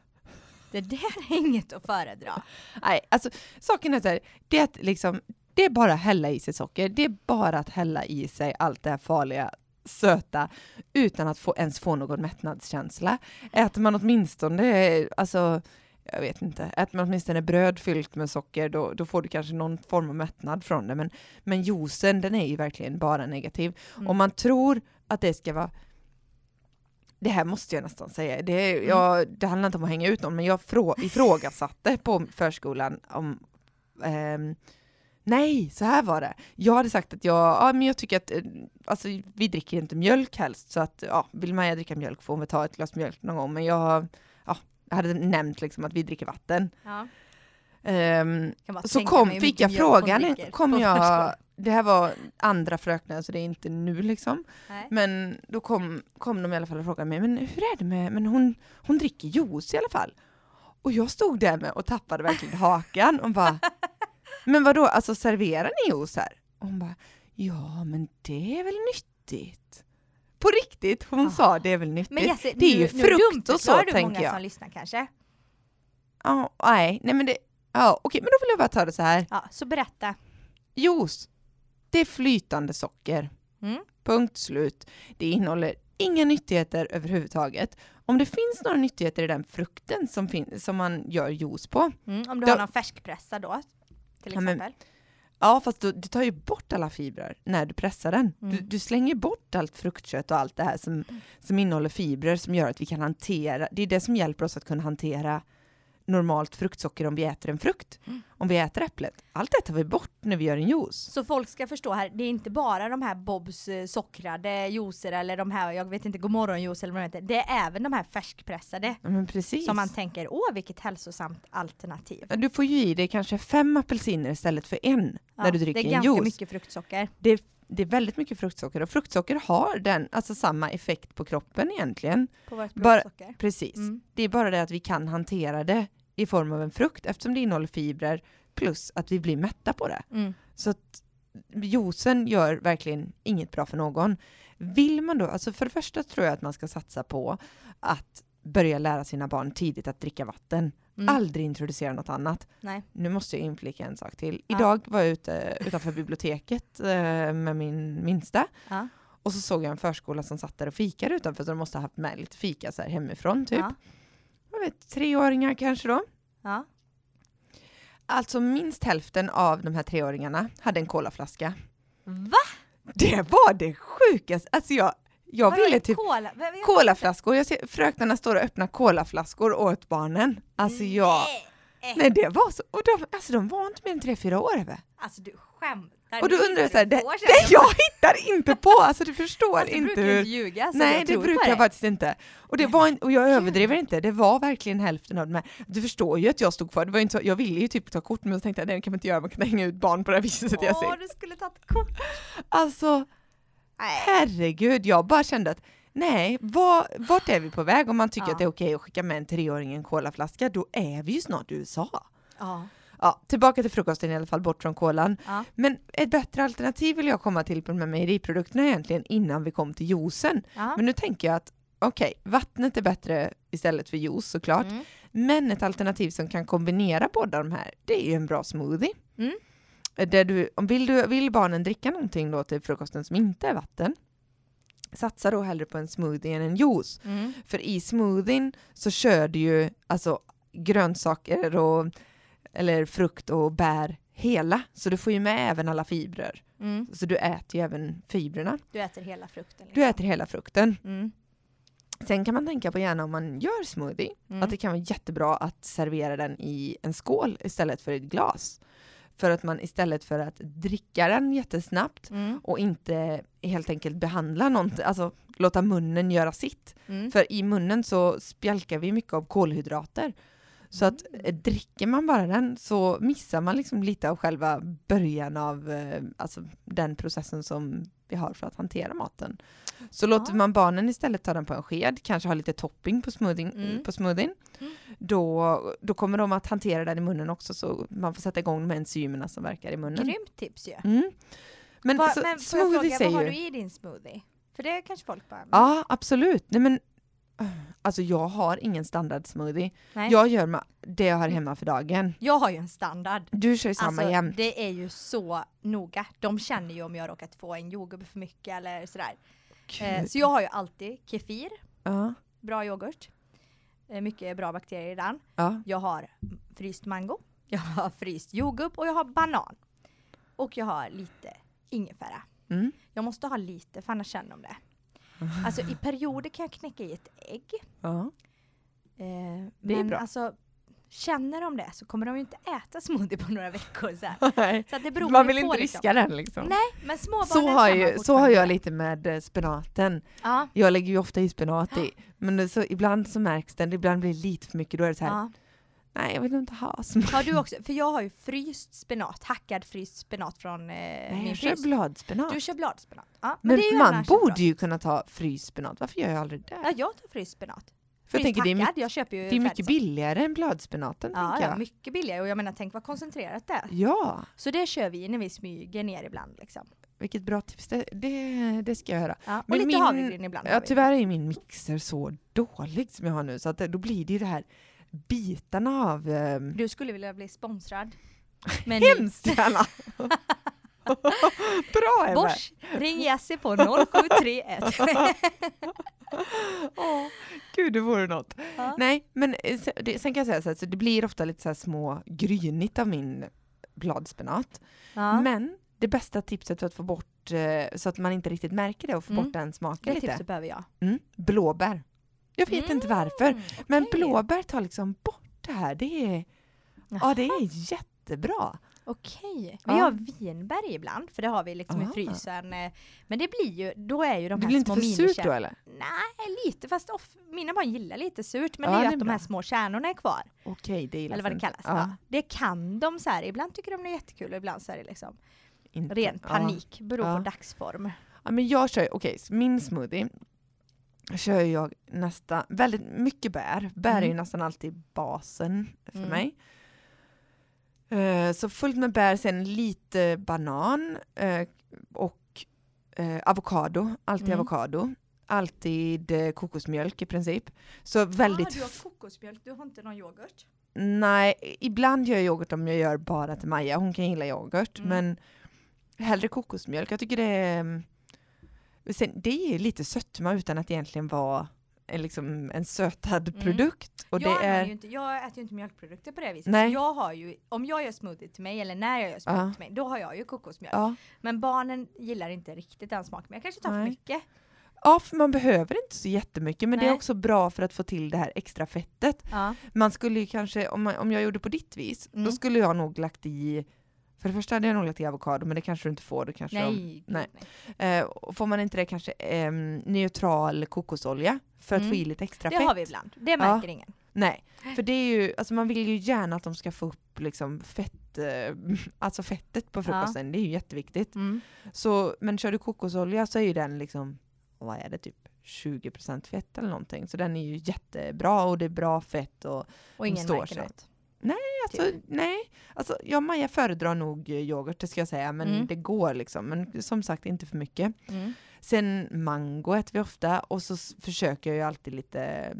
Det där är inget att föredra. Nej, alltså saken är så här, det är liksom, det är bara att hälla i sig socker, det är bara att hälla i sig allt det här farliga söta utan att få, ens få någon mättnadskänsla. Äter man åtminstone, alltså jag vet inte, äter man åtminstone bröd fyllt med socker då, då får du kanske någon form av mättnad från det. Men, men juicen den är ju verkligen bara negativ. Mm. Om man tror att det ska vara det här måste jag nästan säga. Det, Mm. jag, det handlar inte om att hänga ut någon, men jag frå, ifrågasatte på förskolan om ehm, Nej, så här var det. Jag hade sagt att jag, ja, men jag tycker att eh, alltså, vi dricker inte mjölk helst, så att ja, vill Maja dricka mjölk får hon väl ta ett glas mjölk någon gång, men jag, ja, hade nämnt liksom att vi dricker vatten. Ja, bara så kom, fick jag frågan, kom jag, det här var andra fröknar så det är inte nu liksom, Nej. men då kom, kom de i alla fall och frågade mig, men hur är det med, men hon, hon dricker juice i alla fall. Och jag stod där med och tappade verkligen hakan och bara, *laughs* men vadå, alltså serverar ni juice här? Och hon bara, ja men det är väl nyttigt. På riktigt, hon Ah. sa det är väl nyttigt. Men Jesse, det är ju nu, frukt nu och så du tänker många jag. som lyssnar kanske. Ja, nej, nej men det, ja okej, men då vill jag bara ta det så här. Ja, så berätta. Juice, det är flytande socker. Mm. Punkt slut. Det innehåller inga nyttigheter överhuvudtaget. Om det finns några nyttigheter i den frukten som, som man gör juice på, Mm, om du Ja. har någon färskpressa då, till Ja, men- exempel. ja fast du, du tar ju bort alla fibrer när du pressar den. Du, Mm. du slänger bort allt fruktkött och allt det här som, som innehåller fibrer som gör att vi kan hantera, det är det som hjälper oss att kunna hantera normalt fruktsocker om vi äter en frukt. Mm. Om vi äter äpplet. Allt det tar vi bort när vi gör en juice. Så folk ska förstå här, det är inte bara de här Bobs eh, sockrade juicer eller de här, jag vet inte, godmorgonjuice eller vad det heter. Det är även de här färskpressade. Men precis. Som man tänker, åh vilket hälsosamt alternativ. Du får ju i dig kanske fem apelsiner istället för en Ja, när du dricker det är en ganska juice. mycket fruktsocker. Det, det är väldigt mycket fruktsocker och fruktsocker har den, alltså samma effekt på kroppen egentligen. På vårt Bara-. Precis. Mm. Det är bara det att vi kan hantera det i form av en frukt eftersom det innehåller fibrer plus att vi blir mätta på det. Mm. Så att juicen gör verkligen inget bra för någon. Vill man då, alltså för det första tror jag att man ska satsa på att börja lära sina barn tidigt att dricka vatten. Mm. Aldrig introducera något annat. Nej. Nu måste jag inflika en sak till. Ja. Idag var jag ute utanför biblioteket eh, med min minsta Ja. och så såg jag en förskola som satt där och fikade utanför så de måste ha haft med lite fika så här hemifrån typ. Ja. Jag vet, treåringar kanske då. Ja. Alltså minst hälften av de här treåringarna hade en colaflaska. Va? Det var det sjukaste. Alltså jag, jag Vadå, ville en typ Cola? Colaflaskor. Jag ser fröknarna står och öppnar colaflaskor åt barnen. Alltså jag, Nej. nej det var så, och de, alltså de var inte mer än tre, fyra år. Va? Alltså du skämtar. Och då undrar jag hittar så här, det, på, det, jag hittar inte på, alltså du förstår Alltså, inte hur... inte ljuga så Nej jag det brukar jag faktiskt inte. Och, det var, in- och jag överdriver inte, det var verkligen hälften av de här. Du förstår ju att jag stod kvar, det var inte så, jag ville ju typ ta kort men så tänkte jag nej det kan man inte göra, man kan hänga ut barn på det här viset. Jag Åh, ser. du skulle tagit kort. Alltså Nej. herregud, jag bara kände att nej, var, vart är vi på väg? Om man tycker Ja. att det är okej att skicka med en treåring en colaflaska, då är vi ju snart i USA. Ja. Ja, tillbaka till frukosten i alla fall, bort från kolan. Ja. Men ett bättre alternativ vill jag komma till på de här mejeriprodukterna egentligen innan vi kom till juicen. Ja. Men nu tänker jag att okej, vattnet är bättre istället för juice såklart. Mm. Men ett alternativ som kan kombinera båda de här, det är ju en bra smoothie. Mm. Där du, om vill, du, vill barnen dricka någonting då till frukosten som inte är vatten, satsa då hellre på en smoothie än en juice. Mm. För i smoothien så kör du ju alltså grönsaker och eller frukt och bär hela, så du får ju med även alla fibrer. Mm. Så du äter ju även fibrerna. Du äter hela frukten. Du äter hela frukten. Mm. Sen kan man tänka på gärna om man gör smoothie, Mm. att det kan vara jättebra att servera den i en skål istället för ett glas. För att man istället för att dricka den jättesnabbt Mm. och inte helt enkelt behandla någonting, alltså låta munnen göra sitt. Mm. För i munnen så spjälkar vi mycket av kolhydrater. Så att eh, dricker man bara den så missar man liksom lite av själva början av eh, alltså den processen som vi har för att hantera maten. Så låter Ja. man barnen istället ta den på en sked, kanske ha lite topping på smoothien, Mm. på smoothien Mm. då, då kommer de att hantera den i munnen också så man får sätta igång de enzymerna som verkar i munnen. Grymt tips ju. Mm. Men, Va, så, men får jag fråga, vad har ju... du i din smoothie? För det kanske folk bara... Ja, absolut. Nej, men, alltså jag har ingen standard smoothie. Nej. Jag gör ma- det jag har hemma för dagen. Jag har ju en standard. Du kör ju samma Alltså, jämt. det är ju så noga. De känner ju om jag råkat få en jordgubbe för mycket eller sådär. Eh, så jag har ju alltid kefir, ja, bra yoghurt, eh, mycket bra bakterier i den. ja. Jag har fryst mango, jag har fryst jordgubb och jag har banan. Och jag har lite ingefära. Mm. Jag måste ha lite för annars känner de det. Alltså i perioder kan jag knäcka i ett ägg. ja. Eh, Det är men bra. alltså känner de det så kommer de ju inte äta smoothie på några veckor. Så, här. *laughs* Så det beror Man vill på, inte liksom. riska den liksom. Nej, men småbarnen Så har, ju, så har jag lite med eh, spenaten. Ja, Jag lägger ju ofta i spenat i. Men så, ibland så märks den, ibland blir det lite för mycket. Då är det så här, ja. Nej jag vill inte ha smoothie. Har du också, för jag har ju fryst spenat, hackad fryst spenat från eh, Nej, min jag kör frys. bladspenat. Du kör bladspenat. Ja, men det är ju man annars borde ju kunna ta fryst spenat. Varför gör jag aldrig det? Ja, jag tar fryst spenat. För jag Fryst tänker det är, hackad, mycket, jag köper ju det är mycket billigare än bladspenaten. Ja, tänker ja, jag. mycket billigare och jag menar tänk vad koncentrerat det är. ja, Så det kör vi när vi smyger ner ibland liksom. vilket bra tips. Det, det, det ska jag göra. Ja, och Men lite min- havregryn ibland. har Ja, vi. tyvärr är min mixer så dålig som jag har nu så att det, då blir det ju det här bitarna av... ehm, Du skulle vilja bli sponsrad. Men *laughs* hemskt gärna! *laughs* Bra Emma! Bosch, ring Jessie på 0731. *laughs* Åh, Gud, det vore något. Ja. Nej, men eh, det, sen kan jag säga så, här, så det blir ofta lite så här små grynigt av min bladspenat. Ja. Men det bästa tipset för att få bort, eh, så att man inte riktigt märker det och få Mm. bort den smaken Det lite. tipset behöver jag. Mm, blåbär. Jag vet inte varför, Mm, men blåbär tar liksom bort det här. Det är, ja, det är jättebra. Okej. Ja. Vi har vinbär ibland, för det har vi liksom i Ah. frysen. eh, Men det blir ju, då är ju de Det här blir inte små för surt då eller? Nej, lite. Fast off, mina barn gillar lite surt. Men Ja, det är det ju att de här små kärnorna är kvar. Okej, det gillar Eller vad det kallas. Ja. Det kan de så här. Ibland tycker de det är jättekul och ibland så är det liksom inte. ren Ja. panik. Beror Ja. på dagsform. Ja, men jag kör, okej, så min smoothie kör jag nästan, väldigt mycket bär. Bär är ju Mm. nästan alltid basen för Mm. mig. Eh, så fullt med bär, sen lite banan eh, och eh, avokado, alltid Mm. avokado. Alltid kokosmjölk i princip. Så väldigt, Ah, du har kokosmjölk, du har inte någon yoghurt? nej, ibland gör jag yoghurt om jag gör bara till Maja, hon kan gilla yoghurt, Mm. men hellre kokosmjölk. Jag tycker det är, mm, sen, det ger lite sötma utan att egentligen vara en, liksom, en sötad Mm. produkt. Och jag, det är, ju inte, jag äter ju inte mjölkprodukter på det viset. Nej. Så jag har ju, om jag gör smoothie till mig eller när jag gör smoothie Ja. till mig, då har jag ju kokosmjölk. ja, Men barnen gillar inte riktigt den smaken. Men jag kanske tar för Nej. mycket. ja, för man behöver inte så jättemycket, men det är Nej. också bra för att få till det här extra fettet. Ja. Man skulle ju kanske, om, man, om jag gjorde på ditt vis, Mm. då skulle jag nog lagt i för det första hade jag nog lagt i avokado, men det kanske du inte får. Det kanske de- Nej, gud, nej. nej. Eh, får man inte det kanske eh, neutral kokosolja för att Mm. få i lite extra Det fett? har vi ibland. Det märker ingen. Nej, för det är ju, alltså man vill ju gärna att de ska få upp liksom fett, eh, alltså fettet på frukosten, det är ju jätteviktigt. Mm. Så, men kör du kokosolja så är ju den liksom, vad är det, typ 20% fett eller någonting. Så den är ju jättebra och det är bra fett och Och ingen står sig. något. Alltså, nej, alltså jag och Maja föredrar nog eh, yoghurt det ska jag säga, men Mm. det går liksom. Men som sagt inte för mycket. Mm. Sen mango äter vi ofta och så försöker jag ju alltid lite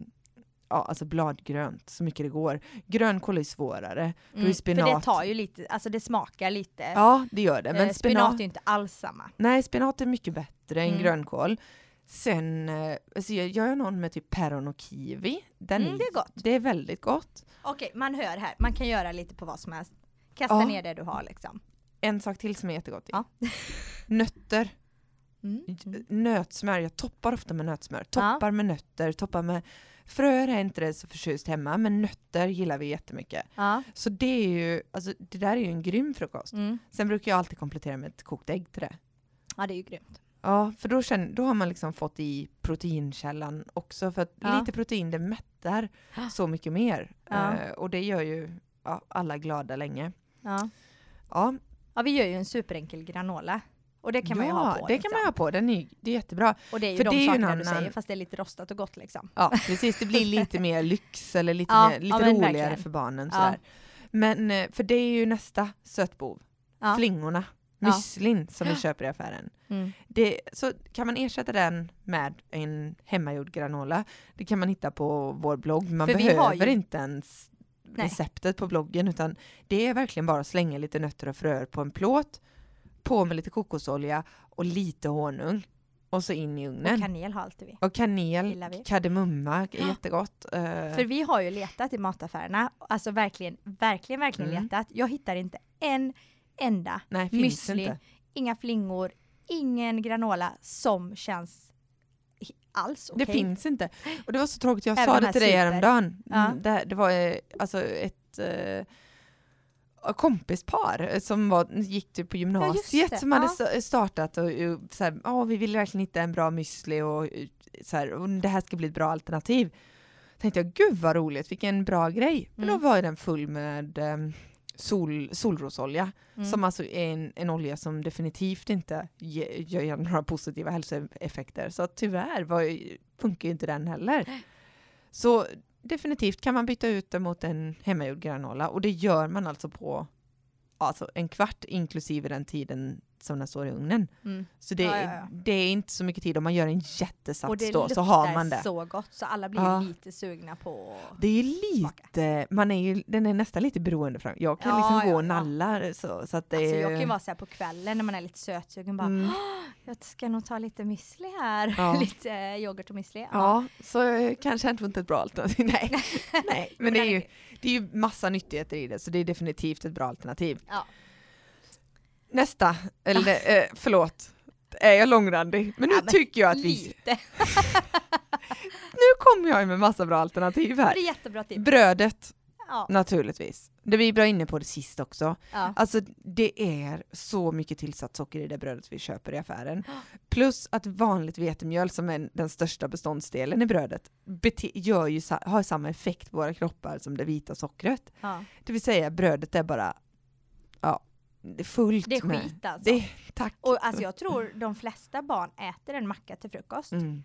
Ja, alltså bladgrönt så mycket det går. Grönkål är svårare. Då är Mm. För det tar ju lite, alltså det smakar lite. Ja, det gör det. Eh, Men spenat spenat, är ju inte alls samma. nej, spenat är mycket bättre än Mm. grönkål. Sen eh, alltså jag gör någon med typ päron och kiwi. Den Mm, det är gott. Det är väldigt gott. Okej, man hör här. Man kan göra lite på vad som helst. Kasta Ja. ner det du har liksom. En sak till som är jättegott. Ja. *laughs* Nötter. Mm. Nötsmör. Jag toppar ofta med nötsmör. Toppar med nötter, toppar med fröer är inte det så förtjust hemma, men nötter gillar vi jättemycket. Ja. Så det är ju, alltså det där är ju en grym frukost. Mm. Sen brukar jag alltid komplettera med ett kokt ägg till det. ja, det är ju grymt. Ja, för då, känner, då har man liksom fått i proteinkällan också, för att Ja. lite protein det mättar Ja. så mycket mer. Ja. Eh, och det gör ju ja, alla glada länge. Ja. Ja, ja, vi gör ju en superenkel granola. Och det kan man ju ja, ha på. det liksom. kan man ha på. Den är, det är jättebra. Och det är ju för de det sakerna du annan- säger fast det är lite rostat och gott liksom. Ja, precis. Det blir lite mer *laughs* lyx eller lite, Ja, mer, lite ja, roligare verkligen. för barnen. Ja. Sådär. Men eh, för det är ju nästa sötbov. Ja. Flingorna. Müslin som vi köper i affären. Mm. Det, så kan man ersätta den med en hemmagjord granola. Det kan man hitta på vår blogg. Man För behöver ju- inte ens Nej. receptet på bloggen utan det är verkligen bara att slänga lite nötter och fröer på en plåt, på med lite kokosolja och lite honung och så in i ugnen. Och kanel har alltid vi. Och kanel, vi. kardemumma är Ja. jättegott. Eh, För vi har ju letat i mataffärerna, alltså verkligen, verkligen, verkligen Mm. letat. Jag hittar inte en enda, nej, müsli. inga flingor, ingen granola som känns alls okej. Det finns inte. Och det var så tråkigt, jag Även sa de det till dig häromdagen. Ja. Mm, Det, det var eh, alltså ett eh, kompispar eh, som var, gick typ på gymnasiet det. som hade Ja. sta- startat och, och så här, "Ja, vi vill verkligen hitta en bra müsli och, eh, så här, och det här ska bli ett bra alternativ. Tänkte jag, gud vad roligt, vilken bra grej. Men då Mm. var ju den full med eh, sol, solrosolja. Mm. Som alltså är en, en olja som definitivt inte ge, gör några positiva hälsoeffekter. Så tyvärr var, funkar ju inte den heller. Så definitivt kan man byta ut det mot en hemmagjord granola och det gör man alltså på alltså en kvart inklusive den tiden som den står i ugnen. Mm. Så det, Ja, ja, ja. det är inte så mycket tid om man gör en Och jättesats det då luktar så har man det. så gott så alla blir lite sugna på Det är lite, man är ju, den är nästan lite beroende fram. Jag kan liksom gå och nalla så, så att det Alltså jag kan ju vara så på kvällen när man är lite sötsugen bara Mm. jag ska nog ta lite müsli här. *laughs* Lite eh, yoghurt och müsli. Ja, så eh, kanske inte ett bra alternativ. *laughs* Nej, *laughs* Nej men det är, ju, det är ju massa nyttigheter i det, så det är definitivt ett bra alternativ. Ja. Nästa, eller eh, förlåt, är jag långrandig? Men nu Ja, men tycker jag att vi... Lite. *laughs* Nu kommer jag med massa bra alternativ Det här. är jättebra tips. Brödet, Ja. naturligtvis. Det vi var inne på det sist också. Ja. Alltså det är så mycket tillsatt socker i det brödet vi köper i affären. Plus att vanligt vetemjöl som är den största beståndsdelen i brödet gör ju, har samma effekt på våra kroppar som det vita sockret. Ja. Det vill säga brödet är bara, ja, det är fullt Det är med. skit alltså. Det, tack. Och alltså jag tror de flesta barn äter en macka till frukost. Mm,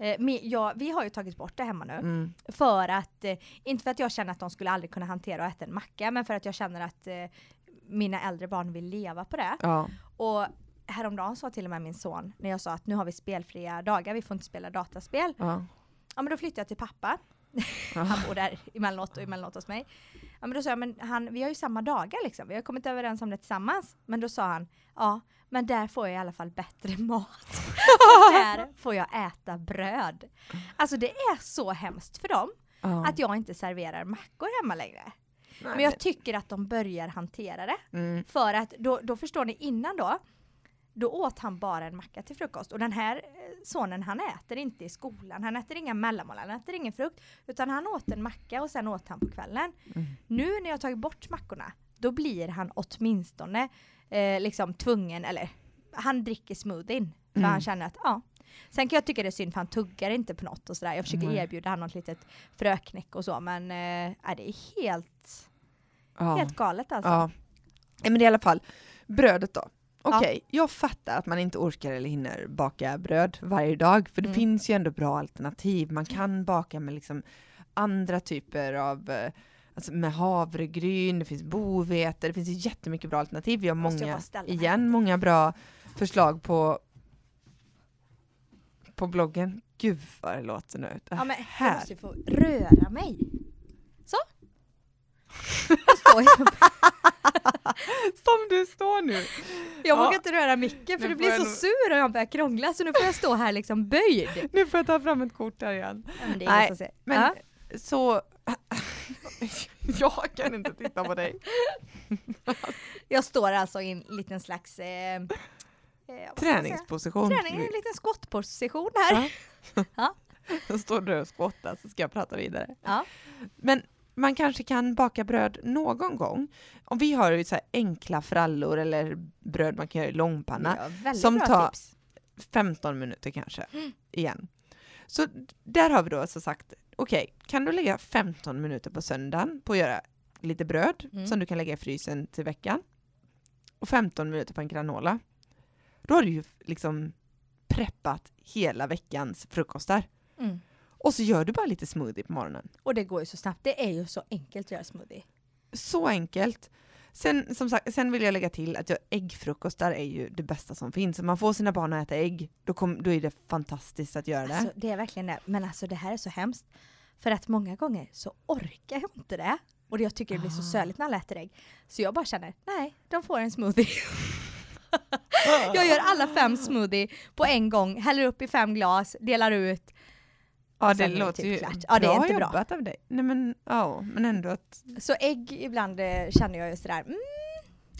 Eh, men jag, vi har ju tagit bort det hemma nu. mm, För att, eh, inte för att jag känner att de skulle aldrig kunna hantera att äta en macka, men för att jag känner att eh, mina äldre barn vill leva på det. ja, Och häromdagen sa till och med min son, när jag sa att nu har vi spelfria dagar, vi får inte spela dataspel. ja, Ja men då flyttade jag till pappa. ja. *laughs* Han bor där emellanåt och emellanåt hos mig. Ja men då sa jag, men han, vi har ju samma dagar liksom, vi har kommit överens om det tillsammans. Men då sa han, ja men där får jag i alla fall bättre *laughs* mat. där får jag äta bröd. Alltså det är så hemskt för dem ja. att jag inte serverar mackor hemma längre. Nej, Men jag tycker att de börjar hantera det. mm, För att då, då förstår ni innan då, då åt han bara en macka till frukost. Och den här eh, sonen han äter inte i skolan, han äter inga mellanmål, han äter ingen frukt. Utan han åt en macka och sen åt han på kvällen. Mm. Nu när jag tagit bort mackorna, då blir han åtminstone eh, liksom tvungen, eller han dricker smoothien. För Mm. han känner att, ja. Sen kan jag tycka det är synd för han tuggar inte på något och sådär. Jag försöker Nej. erbjuda honom något litet fröknäck och så men är det är helt, ja. helt galet alltså. Ja. Men i alla fall, brödet då. Okej, jag fattar att man inte orkar eller hinner baka bröd varje dag, för det Mm. finns ju ändå bra alternativ. Man kan baka med liksom andra typer av, eh, alltså med havregryn, det finns bovete, det finns jättemycket bra alternativ. Vi har Måste jag många, igen, många bra förslag på på bloggen. Gud vad det låter nu. Ja men jag här. måste ju få röra mig. Så. Jag, står. *laughs* Som du står nu. jag Ja. vågar inte röra micken för Nu du blir så nog- sur om jag börjar krångla så nu får jag stå här liksom böjd. *laughs* Nu får jag ta fram ett kort här igen. Ja, men Nej. Men ja. så... *laughs* jag kan inte titta på dig. Jag står alltså i en liten slags eh, eh? Träningsposition. Träning, en liten skottposition här. Ja. Ja. Då står du och skottar så ska jag prata vidare. Ja. Men man kanske kan baka bröd någon gång. Om vi har ju så enkla frallor eller bröd man kan göra i långpanna. Ja, som tar- tips. 15 minuter kanske, Mm. igen. Så där har vi då alltså sagt, okej, kan du lägga 15 minuter på söndagen på att göra lite bröd Mm. som du kan lägga i frysen till veckan och 15 minuter på en granola. då har du ju liksom preppat hela veckans frukostar. Mm. Och så gör du bara lite smoothie på morgonen. Och det går ju så snabbt. Det är ju så enkelt att göra smoothie. Så enkelt. Sen, som sagt, sen vill jag lägga till att jag, äggfrukostar är ju det bästa som finns. Om man får sina barn att äta ägg, då, kom, då är det fantastiskt att göra det. Alltså, det är verkligen det. Men alltså det här är så hemskt. För att många gånger så orkar jag inte det. Och jag tycker det blir så Ah. söligt när alla äter ägg. Så jag bara känner, nej, de får en smoothie. *laughs* jag gör alla fem smoothie på en gång, häller upp i fem glas, delar ut. Ja, det är låter typ ju klart. Ja, det är bra inte bra. jobbat av dig. Nej men, ja, men ändå att... Så ägg ibland eh, känner jag ju sådär, mm,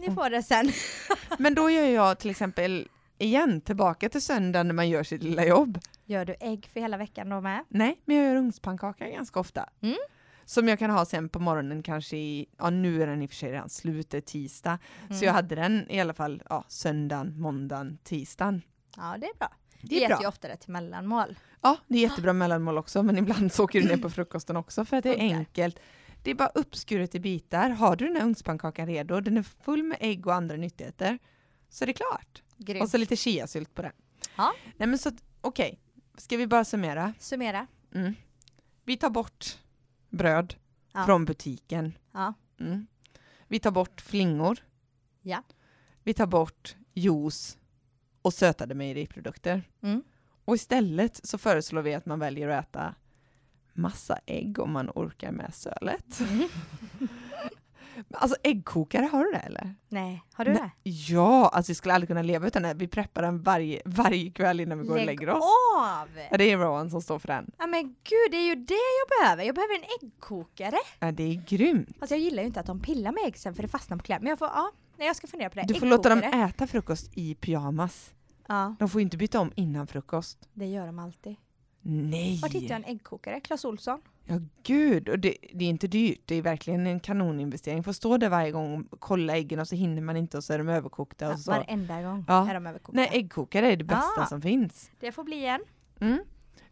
ni får det sen. *laughs* Men då gör jag till exempel igen tillbaka till söndagen när man gör sitt lilla jobb. Gör du ägg för hela veckan då med? Nej, men jag gör ugnspannkaka ganska ofta. Mm. Som jag kan ha sen på morgonen kanske i, ja nu är den i och för sig redan slut, det är tisdag. Mm. Så jag hade den i alla fall ja, söndagen, måndagen, tisdagen. Ja, det är bra. Det är bra. ju ofta det till mellanmål. Ja, det är jättebra mellanmål också, men ibland så åker du ner *clears throat* på frukosten också för att det är enkelt. Det är bara uppskuret i bitar. Har du den här ugnspannkakan redo, den är full med ägg och andra nyttigheter, så är det klart. Grymt. Och så lite chiasylt på den. Ja. Nej men så, okej, ska vi bara summera? Summera. Mm. Vi tar bort bröd Ja. från butiken. Ja. Mm. Vi tar bort flingor. Ja. Vi tar bort juice och sötade mejeriprodukter. Mm. Och istället så föreslår vi att man väljer att äta massa ägg om man orkar med sölet. Mm. *laughs* Alltså äggkokare, har du det eller? Nej, har du det? Ja, alltså vi skulle aldrig kunna leva utan det. Vi preppar den varje, varje kväll innan vi går och lägger oss. av! Ja, det är Rowan som står för den. Ja men gud, det är ju det jag behöver. Jag behöver en äggkokare. Ja, det är grymt. Alltså jag gillar ju inte att de pillar med ägg sen för det fastnar på kläder. Men jag får, ja, nej, jag ska fundera på det. Du får låta dem äta frukost i pyjamas. Ja, De får inte byta om innan frukost. det gör de alltid. Nej! Vart hittar jag en äggkokare? Clas Ohlson? Ja gud, och det, det är inte dyrt. Det är verkligen en kanoninvestering. Får stå där varje gång och kolla äggen och så hinner man inte och så är de överkokta. Ja, Och så. varenda gång Ja. är de överkokta. Nej, äggkokare är det bästa Ah. som finns. Det får bli en. Mm.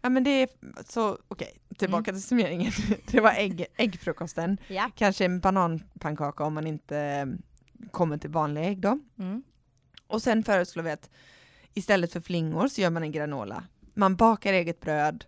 Ja men det är så, okej, tillbaka till summeringen. *laughs* det var ägg, äggfrukosten. Ja. Kanske en bananpannkaka om man inte kommer till vanliga ägg då. Mm. Och sen föreslår vi att istället för flingor så gör man en granola. Man bakar eget bröd,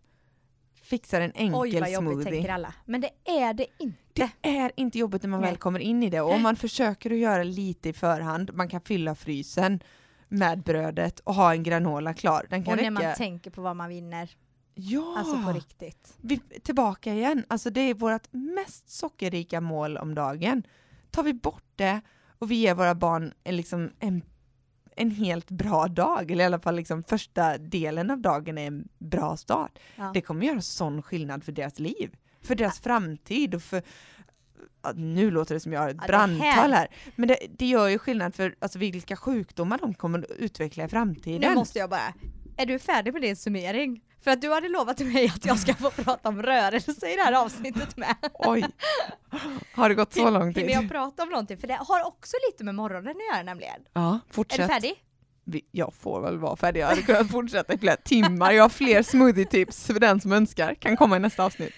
fixar en enkel Oj vad jobbigt smoothie. tänker alla. Men det är det inte. Det är inte jobbigt när man Nej. väl kommer in i det och om man försöker att göra lite i förhand, man kan fylla frysen med brödet och ha en granola klar. Den kan Och när räcka. man tänker på vad man vinner. ja, Alltså på riktigt. vi, tillbaka igen. Alltså det är vårt mest sockerrika mål om dagen. Tar vi bort det och vi ger våra barn en, liksom en, en helt bra dag, eller i alla fall liksom första delen av dagen är en bra start. Ja. Det kommer göra sån skillnad för deras liv, för deras framtid och för nu låter det som jag har ett Ja, brandtal här, men det, det gör ju skillnad för alltså, vilka sjukdomar de kommer att utveckla i framtiden. Nu måste jag bara, är du färdig med din summering? För att du hade lovat mig att jag ska få prata om rörelse i det här avsnittet med. Oj, har det gått så lång Hinner tid? jag prata om någonting? För det har också lite med morgonen att göra nämligen. Ja, Är fortsätt. du färdig? Jag får väl vara färdig, jag hade kunnat fortsätta i flera timmar. Jag har fler smoothie-tips för den som önskar, kan komma i nästa avsnitt.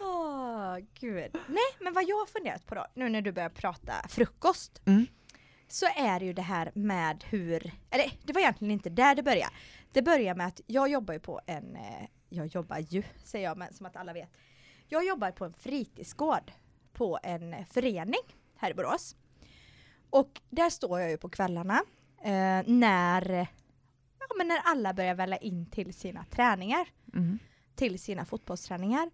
Åh, gud. Nej, men vad jag har funderat på då, nu när du börjar prata frukost, Mm. så är det ju det här med hur, eller det var egentligen inte där det började. Det börjar med att jag jobbar ju på en, eh, jag jobbar ju, säger jag, men som att alla vet. Jag jobbar på en fritidsgård på en förening här i Borås. Och där står jag ju på kvällarna eh, när, ja, men när alla börjar välla in till sina träningar Mm. till sina fotbollsträningar.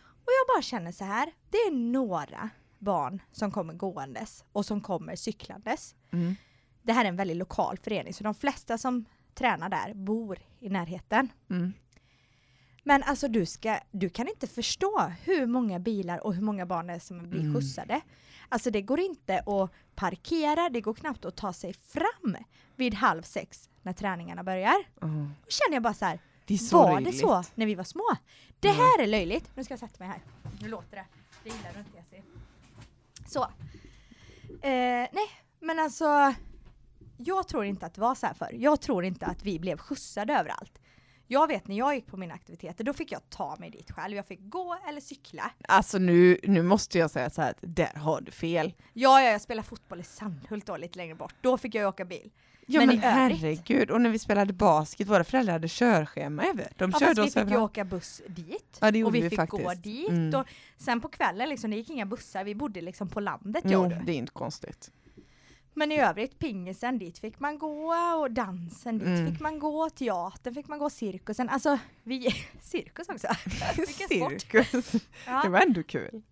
Och jag bara känner så här, det är några barn som kommer gåendes och som kommer cyklandes. Mm. Det här är en väldigt lokal förening så de flesta som tränar där bor i närheten. Mm. Men alltså du, ska, du kan inte förstå hur många bilar och hur många barn det är som blir Mm. skjutsade. Alltså det går inte att parkera, det går knappt att ta sig fram vid halv sex när träningarna börjar. Oh. Då känner jag bara så här, Det så var löjligt. det så när vi var små? Det Mm. här är löjligt. Nu ska jag sätta mig här. Nu låter det. Det gillar du inte Jessie. Så. Eh, nej, men alltså. Jag tror inte att det var så här förr. Jag tror inte att vi blev skjutsade överallt. Jag vet när jag gick på mina aktiviteter, då fick jag ta mig dit själv. Jag fick gå eller cykla. Alltså nu, nu måste jag säga så här att där har du fel. Ja, ja jag spelade fotboll i Sandhult då, lite längre bort. Då fick jag åka bil. Ja Men men, herregud, och när vi spelade basket, våra föräldrar hade körschema över. De Ja, körde fast vi oss fick ju åka buss dit. Ja, det och vi, vi fick gå faktiskt. dit. Mm. Och sen på kvällen, liksom, det gick inga bussar. Vi bodde liksom på landet, Jo, det är inte konstigt. Men i övrigt, pingisen, dit fick man gå och dansen, dit Mm. fick man gå, teatern fick man gå, cirkusen. Alltså, vi... *laughs* cirkus också. *laughs* Cirkus. Det Ja. var ändå kul.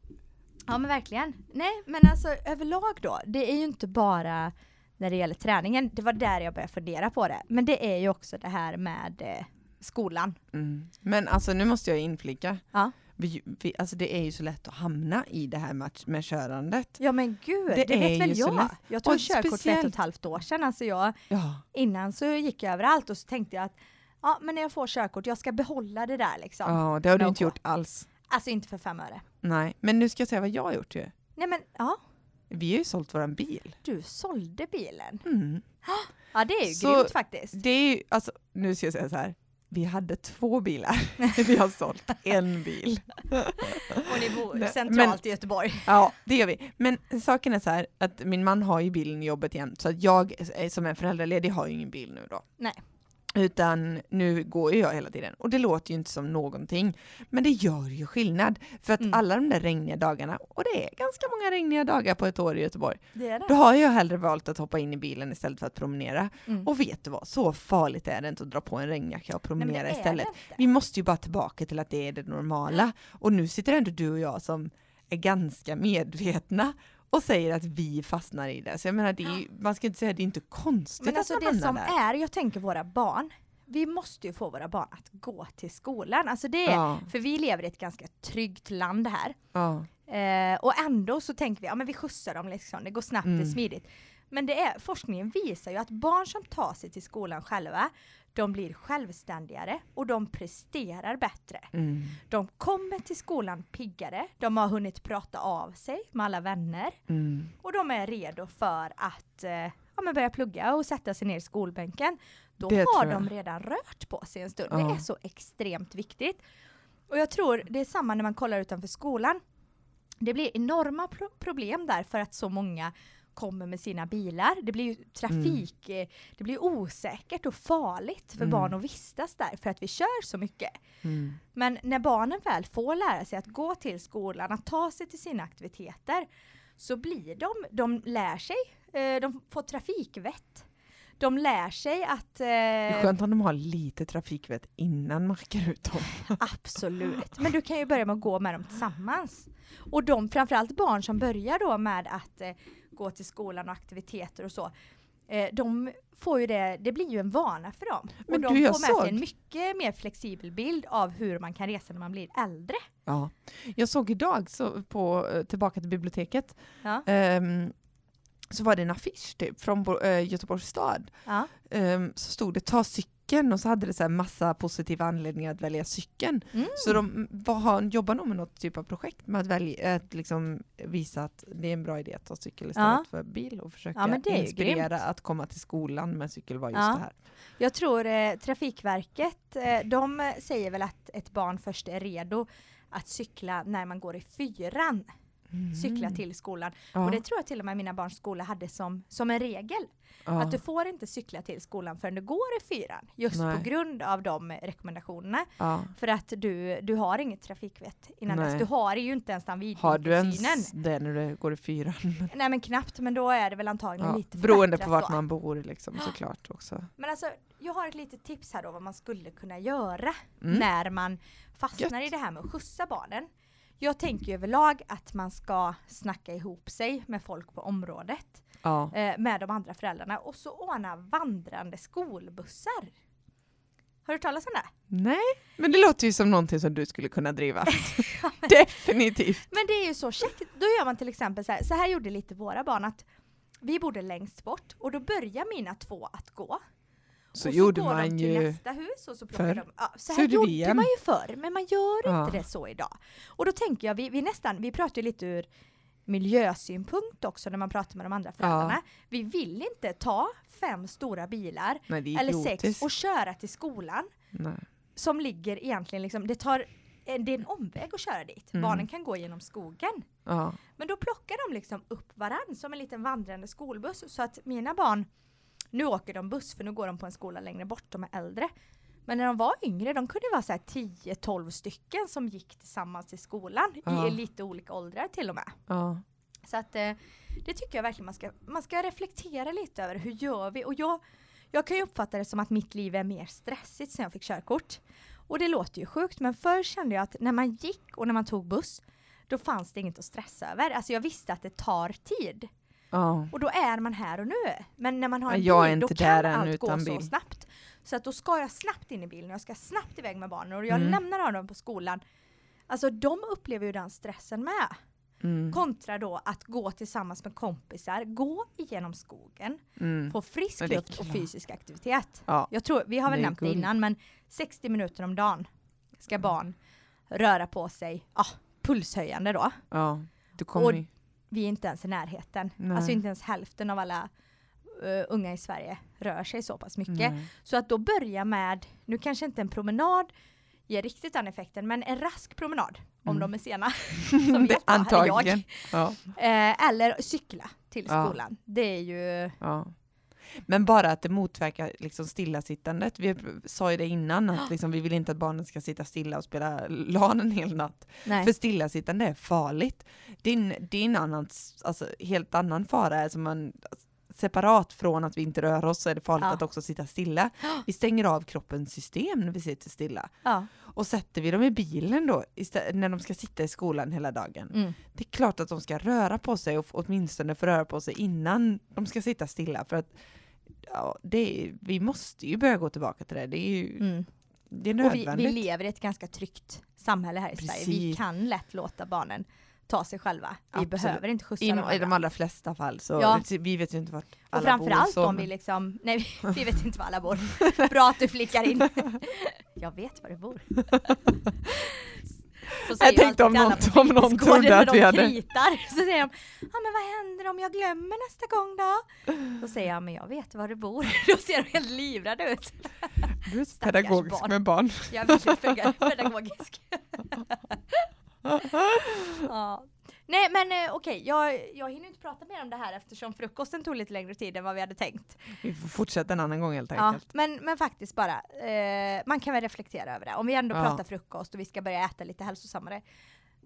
ja, men verkligen. Nej, men alltså överlag då, det är ju inte bara när det gäller träningen, det var där jag började fundera på det. Men det är ju också det här med eh, skolan. Mm. Men alltså nu måste jag inflika. Ja. Vi, vi, alltså det är ju så lätt att hamna i det här med, med körandet. Ja men gud, Det det, är vet väl jag. lätt. Jag tog Och körkort för ett och speciellt- ett halvt år sedan. Alltså jag, Ja. innan så gick jag överallt och så tänkte jag att ja, men när jag får körkort, jag ska behålla det där liksom. ja, det har du inte gjort alls. Alltså inte för fem öre. Nej, men nu ska jag säga vad jag har gjort ju. Nej men ja, Vi har ju sålt våran bil. du sålde bilen. Mm. Ja det är ju Så- grymt faktiskt. Det är ju, alltså, nu ska jag säga så här. Vi hade två bilar. *laughs* Vi har sålt en bil. Och ni bor centralt i Göteborg. Ja, det gör vi. Men saken är så här att min man har ju bilen i jobbet igen, så att jag eh, som är föräldraledig har ju ingen bil nu då. Nej. Utan nu går ju jag hela tiden och det låter ju inte som någonting. Men det gör ju skillnad. För att Mm. alla de där regniga dagarna, och det är ganska många regniga dagar på ett år i Göteborg, Det är då det. har jag hellre valt att hoppa in i bilen istället för att promenera. Mm. Och vet du vad, så farligt är det inte att dra på en regnjacka och Nej, promenera är istället. Vi måste ju bara tillbaka till att det är det normala. Och nu sitter ändå du och jag som är ganska medvetna och säger att vi fastnar i det. Så jag menar, det är, man ska inte säga att det är inte konstigt Men alltså att man det hamnar som där. är, jag tänker våra barn, vi måste ju få våra barn att gå till skolan. Alltså det är, Ja, för vi lever i ett ganska tryggt land här. ja, Eh, och ändå så tänker vi, ja men vi skjutsar dem liksom, det går snabbt, det är Mm. smidigt. Men det är, forskningen visar ju att barn som tar sig till skolan själva, de blir självständigare och de presterar bättre. mm, De kommer till skolan piggare, de har hunnit prata av sig med alla vänner mm, och de är redo för att eh, ja, men börja plugga och sätta sig ner i skolbänken. Då Det har de redan rört på sig en stund. Ja. Det är så extremt viktigt. Och jag tror det är samma när man kollar utanför skolan. Det blir enorma pro- problem där för att så många kommer med sina bilar. Det blir ju trafik, eh, det blir osäkert och farligt för Mm. barn att vistas där för att vi kör så mycket. mm. Men när barnen väl får lära sig att gå till skolan, att ta sig till sina aktiviteter, så blir de, de lär sig, eh, de får trafikvett. De lär sig att... Det är Eh, skönt om de har lite trafikvett innan man skickar ut dem. *laughs* absolut. Men du kan ju börja med att gå med dem tillsammans. Och de, framförallt barn som börjar då med att eh, gå till skolan och aktiviteter och så, eh, de får ju det, det blir ju en vana för dem. Men och de du, får med såg- sig en mycket mer flexibel bild av hur man kan resa när man blir äldre. Ja. Jag såg idag så på, eh, tillbaka till biblioteket, Ja. ehm, så var det en affisch typ från eh, Göteborgs stad. Ja. Ehm, så stod det ta cykeln och så hade det så här massa positiva anledningar att välja cykeln. Mm. Så de var, jobbar nog med något typ av projekt med att, välja, att liksom visa att det är en bra idé att ta cykel istället Ja. för bil och försöka Ja, inspirera grymt. att komma till skolan med cykel var just Ja. det här. Jag tror eh, Trafikverket, eh, de säger väl att ett barn först är redo att cykla när man går i fyran, cykla Mm. till skolan. Och det tror jag till och med mina barns skola hade som, som en regel. Ja. Att du får inte cykla till skolan förrän du går i fyran. Just Nej. på grund av de rekommendationerna. ja. För att du, du har inget trafikvett innan Nej. dess. Du har ju inte ens den Har du vidvinkelsynen. ens det när du går i fyran? *laughs* Nej men knappt, men då är det väl antagligen Ja, lite beroende på vart då. man bor liksom *gasps* såklart också. Men alltså, jag har ett litet tips här då vad man skulle kunna göra Mm. när man fastnar Gött. i det här med att skjutsa barnen. Jag tänker överlag att man ska snacka ihop sig med folk på området, Ja. eh, med de andra föräldrarna och så ordna vandrande skolbussar. Har du hört talas om det? Nej, men det låter ju som någonting som du skulle kunna driva. *laughs* Definitivt. Men det är ju så käckt. Då gör man till exempel så här, så här gjorde lite våra barn att vi bodde längst bort och då börjar mina två att gå. Så och gjorde så går de man till ju... nästa hus och så plockar förr. de... Ja, så Så här gjorde gjorde man ju förr, men man gör Ja. inte det så idag. Och då tänker jag, vi, vi nästan, vi pratar ju lite ur miljösynpunkt också när man pratar med de andra föräldrarna. Vi vill inte ta fem stora bilar Nej, eller sex och köra till skolan. Nej. som ligger egentligen liksom, det tar det är en omväg att köra dit. Mm. Barnen kan gå genom skogen. Ja. Men då plockar de liksom upp varann som en liten vandrande skolbuss så att mina barn, nu åker de buss för nu går de på en skola längre bort, de är äldre. Men när de var yngre, de kunde vara så här 10-12 stycken som gick tillsammans till skolan Ja. i lite olika åldrar till och med. Ja. Så att eh, det tycker jag verkligen man ska, man ska reflektera lite över hur gör vi? Och jag, jag kan ju uppfatta det som att mitt liv är mer stressigt sen jag fick körkort. Och det låter ju sjukt men förr kände jag att när man gick och när man tog buss då fanns det inget att stressa över. Alltså jag visste att det tar tid. Ja. Och då är man här och nu. Men när man har en jag bil, då kan allt gå så snabbt. Så att då ska jag snabbt in i bilen och jag ska snabbt iväg med barnen och jag Mm. lämnar dem på skolan. Alltså de upplever ju den stressen med. Mm. Kontra då att gå tillsammans med kompisar, gå igenom skogen, Mm. få frisk luft och fysisk aktivitet. Ja. Jag tror, vi har väl Det nämnt det innan, men 60 minuter om dagen ska barn röra på sig, ja, pulshöjande då. ja. Och-. Vi är inte ens i närheten. Nej. Alltså inte ens hälften av alla eh, unga i Sverige rör sig så pass mycket. Nej. Så att då börja med, nu kanske inte en promenad ger riktigt den effekten, men en rask promenad om Mm. de är sena. *laughs* som Det-. Antagligen. Ja. Eh, eller cykla till Ja. skolan. Det är ju... Ja. Men bara att det motverkar liksom stillasittandet. Vi sa ju det innan att *gasps* liksom, vi vill inte att barnen ska sitta stilla och spela *laughs* LAN en hel natt. Nej. För stillasittande är farligt. Det är en, det är en annan, alltså, helt annan fara. Som man, separat från att vi inte rör oss så är det farligt Ja. att också sitta stilla. Vi stänger av kroppens system när vi sitter stilla. Ja. Och sätter vi dem i bilen då, istället, när de ska sitta i skolan hela dagen. Mm. Det är klart att de ska röra på sig och åtminstone få röra på sig innan de ska sitta stilla. För att ja, det vi måste ju börja gå tillbaka till det. Det är ju Mm. det är Och vi, nödvändigt. vi lever i ett ganska tryggt samhälle här i Sverige. Vi Precis. kan lätt låta barnen ta sig själva. Vi Absolut. behöver inte skjutsa I, dem. I de allra flesta fall så Ja. vi vet ju inte vart Och alla framförallt bor. om vi liksom, nej *laughs* vi- vet inte var alla bor. Bra att du flickar in. *laughs* Jag vet var du bor. *laughs* Säger tänkte om någon- om någon trodde att vi hade- kritar. Så säger de, ja men vad händer om jag glömmer nästa gång då? Då säger jag, men jag vet var du bor. Då ser de helt livrädda ut. Du är pedagogisk barn. med barn. Jag är väldigt pedagogisk. *laughs* ja. Nej men eh, okej, jag, jag hinner inte prata mer om det här eftersom frukosten tog lite längre tid än vad vi hade tänkt. Vi får fortsätta en annan gång helt Ja, enkelt. men, men faktiskt bara, eh, man kan väl reflektera över det. Om vi ändå Ja. pratar frukost och vi ska börja äta lite hälsosammare.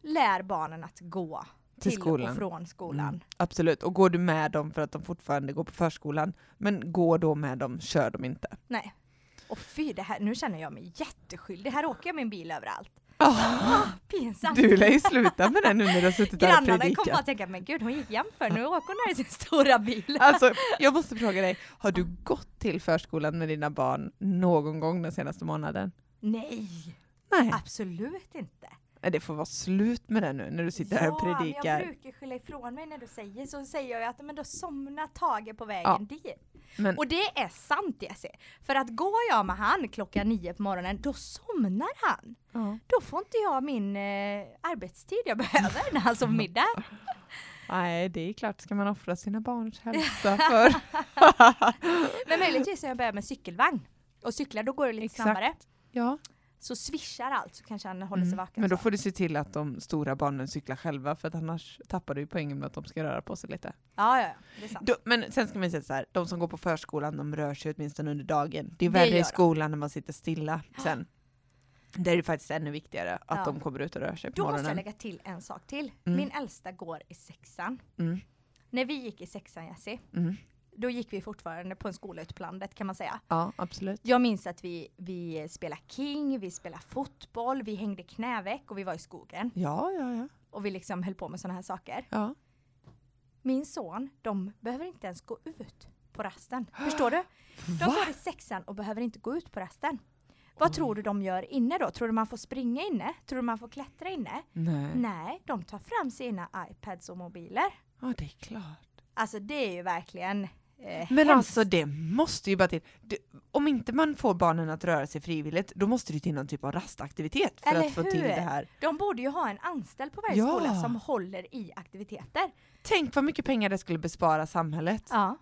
Lär barnen att gå Till till, skolan. och från skolan. Mm, absolut, och går du med dem för att de fortfarande går på förskolan, men gå då med dem, kör dem inte. Nej. Och fy, det här, nu känner jag mig jätteskyldig. Här åker jag min bil överallt. Pinsamt. du lär ju sluta med det nu när du har suttit där och Grannarna kommer bara predikat. att tänka, men gud hon gick jämför, nu åker hon här i sin stora bil. Alltså, jag måste fråga dig, har du gått till förskolan med dina barn någon gång den senaste månaden? Nej, Nej, absolut inte. Nej, det får vara slut med det nu när du sitter här och men jag predikar. brukar skylla ifrån mig när du säger så, säger jag att men då somnar Tage på vägen Ja. dit. Men, Och det är sant Jesse. För att går jag med han klockan nio på morgonen, då somnar han. ja. Då får inte jag min eh, arbetstid jag *laughs* behöver när han sover middag. *laughs* Nej, det är klart, ska man offra sina barns hälsa *laughs* för? Men möjligtvis när jag börjar med cykelvagn och cyklar, då går det lite Exakt. snabbare. ja. Så swishar allt så kanske han håller sig Mm. vaken. Men då får du se till att de stora barnen cyklar själva, för att annars tappar du ju poängen med att de ska röra på sig lite. Ja, ja, det är sant. Då, men sen ska man säga så här, de som går på förskolan, de rör sig åtminstone under dagen. Det är värre i de. skolan när man sitter stilla *gasps* sen. Där är det faktiskt ännu viktigare att Ja. de kommer ut och rör sig på Då måste jag morgonen. lägga till en sak till. Mm. Min äldsta går i sexan. Mm, När vi gick i sexan Jessie, mm. Då gick vi fortfarande på en skola ute på landet kan man säga. Ja, absolut. Jag minns att vi, vi spelade king, vi spelade fotboll, vi hängde knäveck och vi var i skogen. Ja, ja, ja. Och vi liksom höll på med sådana här saker. ja. Min son, de behöver inte ens gå ut på rasten. Förstår du? *gasps* De Va? går i sexan och behöver inte gå ut på rasten. Vad Oj. tror du de gör inne då? Tror du man får springa inne? Tror du man får klättra inne? Nej. Nej, de tar fram sina iPads och mobiler. Ja, det är klart. Alltså det är ju verkligen eh, Men hemskt. alltså det måste ju bara till. Det, om inte man får barnen att röra sig frivilligt, då måste det till någon typ av rastaktivitet för Eller att få till hur? det här. De borde ju ha en anställd på varje Ja. skola som håller i aktiviteter. Tänk vad mycket pengar det skulle bespara samhället. Ja.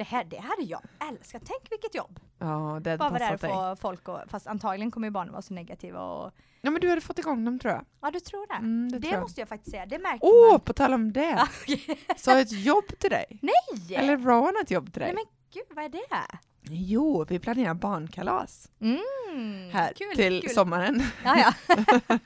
Det, här, det hade jag älskat. Tänk vilket jobb! Ja, det hade Bara där passat dig. få folk och, fast antagligen kommer ju barnen vara så negativa och Ja, men du hade fått igång dem tror jag. Ja du tror det? Mm, det det tror jag. måste jag faktiskt säga, det märker Åh, man. på tal om det! *laughs* Så har jag ett jobb till dig. Nej! Eller Rowan ett jobb till dig. Nej men gud, vad är det? Jo, vi planerar barnkalas Mm, här kul, till kul. sommaren. Ja, ja. *laughs*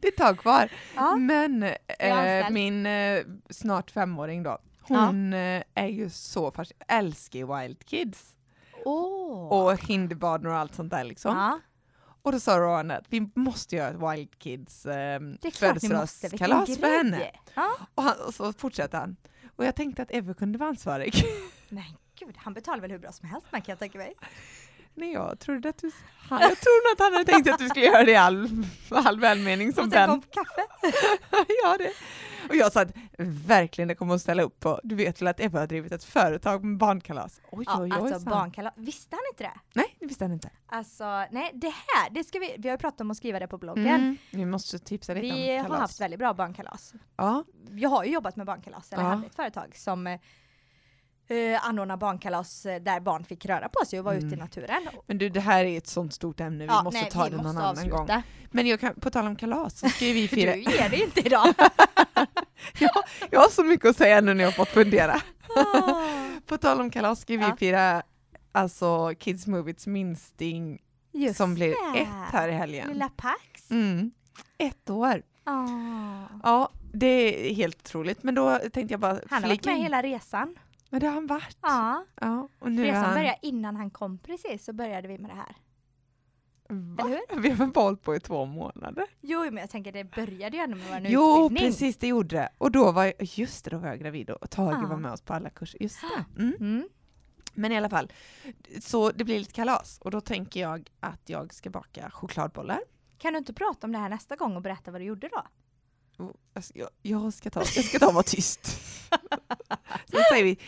Det är ett tag kvar. ja. Men eh, min eh, snart femåring då. Hon eh, är ju så fascinerad, älskar ju Wild Kids Åh. och hinderbanor och allt sånt där liksom. ja. Och då sa Rowan att vi måste göra ett Wild Kids eh, födelsedagskalas för henne. Ja. Och, han, och så fortsätter han. Och jag tänkte att Eve kunde vara ansvarig. *laughs* Men gud, han betalar väl hur bra som helst man kan jag tänka mig. Nej, jag trodde att du... Han, jag tror nog att han hade tänkt att du skulle göra det i all, all välmening som Och vän. kom kaffe. *laughs* ja, det. Och jag sa att verkligen det kommer att ställa upp på. Du vet väl att Eva har drivit ett företag med barnkalas? Oj, Ja, oj, oj. alltså barnkalas, visste han inte det? Nej, det visste han inte. Alltså, nej det här, det ska vi, vi har ju pratat om att skriva det på bloggen. Mm, vi måste tipsa lite Vi om har kalas. haft väldigt bra barnkalas. Ja, Jag har ju jobbat med barnkalas, eller Ja. hade ett företag som eh, anordnar barnkalas eh, där barn fick röra på sig och vara ute i Mm. naturen. men du, det här är ett sånt stort ämne. Vi Ja, måste nej, ta vi det någon måste annan avsluta. gång. Men jag kan, på tal om kalas så ska ju vi *laughs* fira... Du ger det inte idag. *laughs* jag, jag har så mycket att säga nu när jag har fått fundera. Åh. *laughs* På tal om kalas ska vi Ja. fira alltså Kids Movies minsting Just som blir ett här i helgen. Lilla Pax. Mm. Ett år. Åh. Ja, det är helt otroligt. Men då tänkte jag bara Han har varit flika med in. hela resan. Men det har han varit. Ja. Ja, och nu Resan han... började innan han kom precis, så började vi med det här. Va? Eller hur? Vi har väl hållit på i två månader. Jo, men jag tänker det började ju ändå med vår Jo, utbildning. precis det gjorde det. Och då var jag, just det, då var jag gravid och Tage Ja. var med oss på alla kurser. Just det. Mm. Mm. Men i alla fall, så det blir lite kalas och då tänker jag att jag ska baka chokladbollar. Kan du inte prata om det här nästa gång och berätta vad du gjorde då? Jag ska, jag, jag ska ta, jag ska ta vara tyst. *laughs* Så säger vi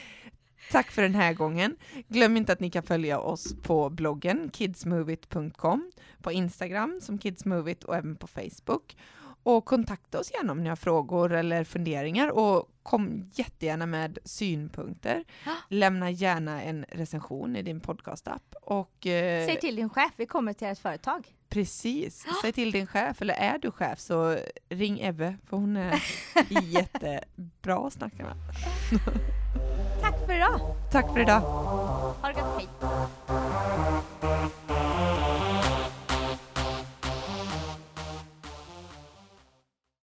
tack för den här gången. Glöm inte att ni kan följa oss på bloggen kidsmovit.com, på Instagram som kidsmovit och även på Facebook. Och kontakta oss gärna om ni har frågor eller funderingar och kom jättegärna med synpunkter. *gasps* Lämna gärna en recension i din podcastapp och eh, Säg till din chef, vi kommer till ert företag. Precis. *gasps* Säg till din chef, eller är du chef så ring Ebbe för hon är *laughs* jättebra att snacka med. *laughs* Tack för idag. Tack för idag. Ha det gott. Hej.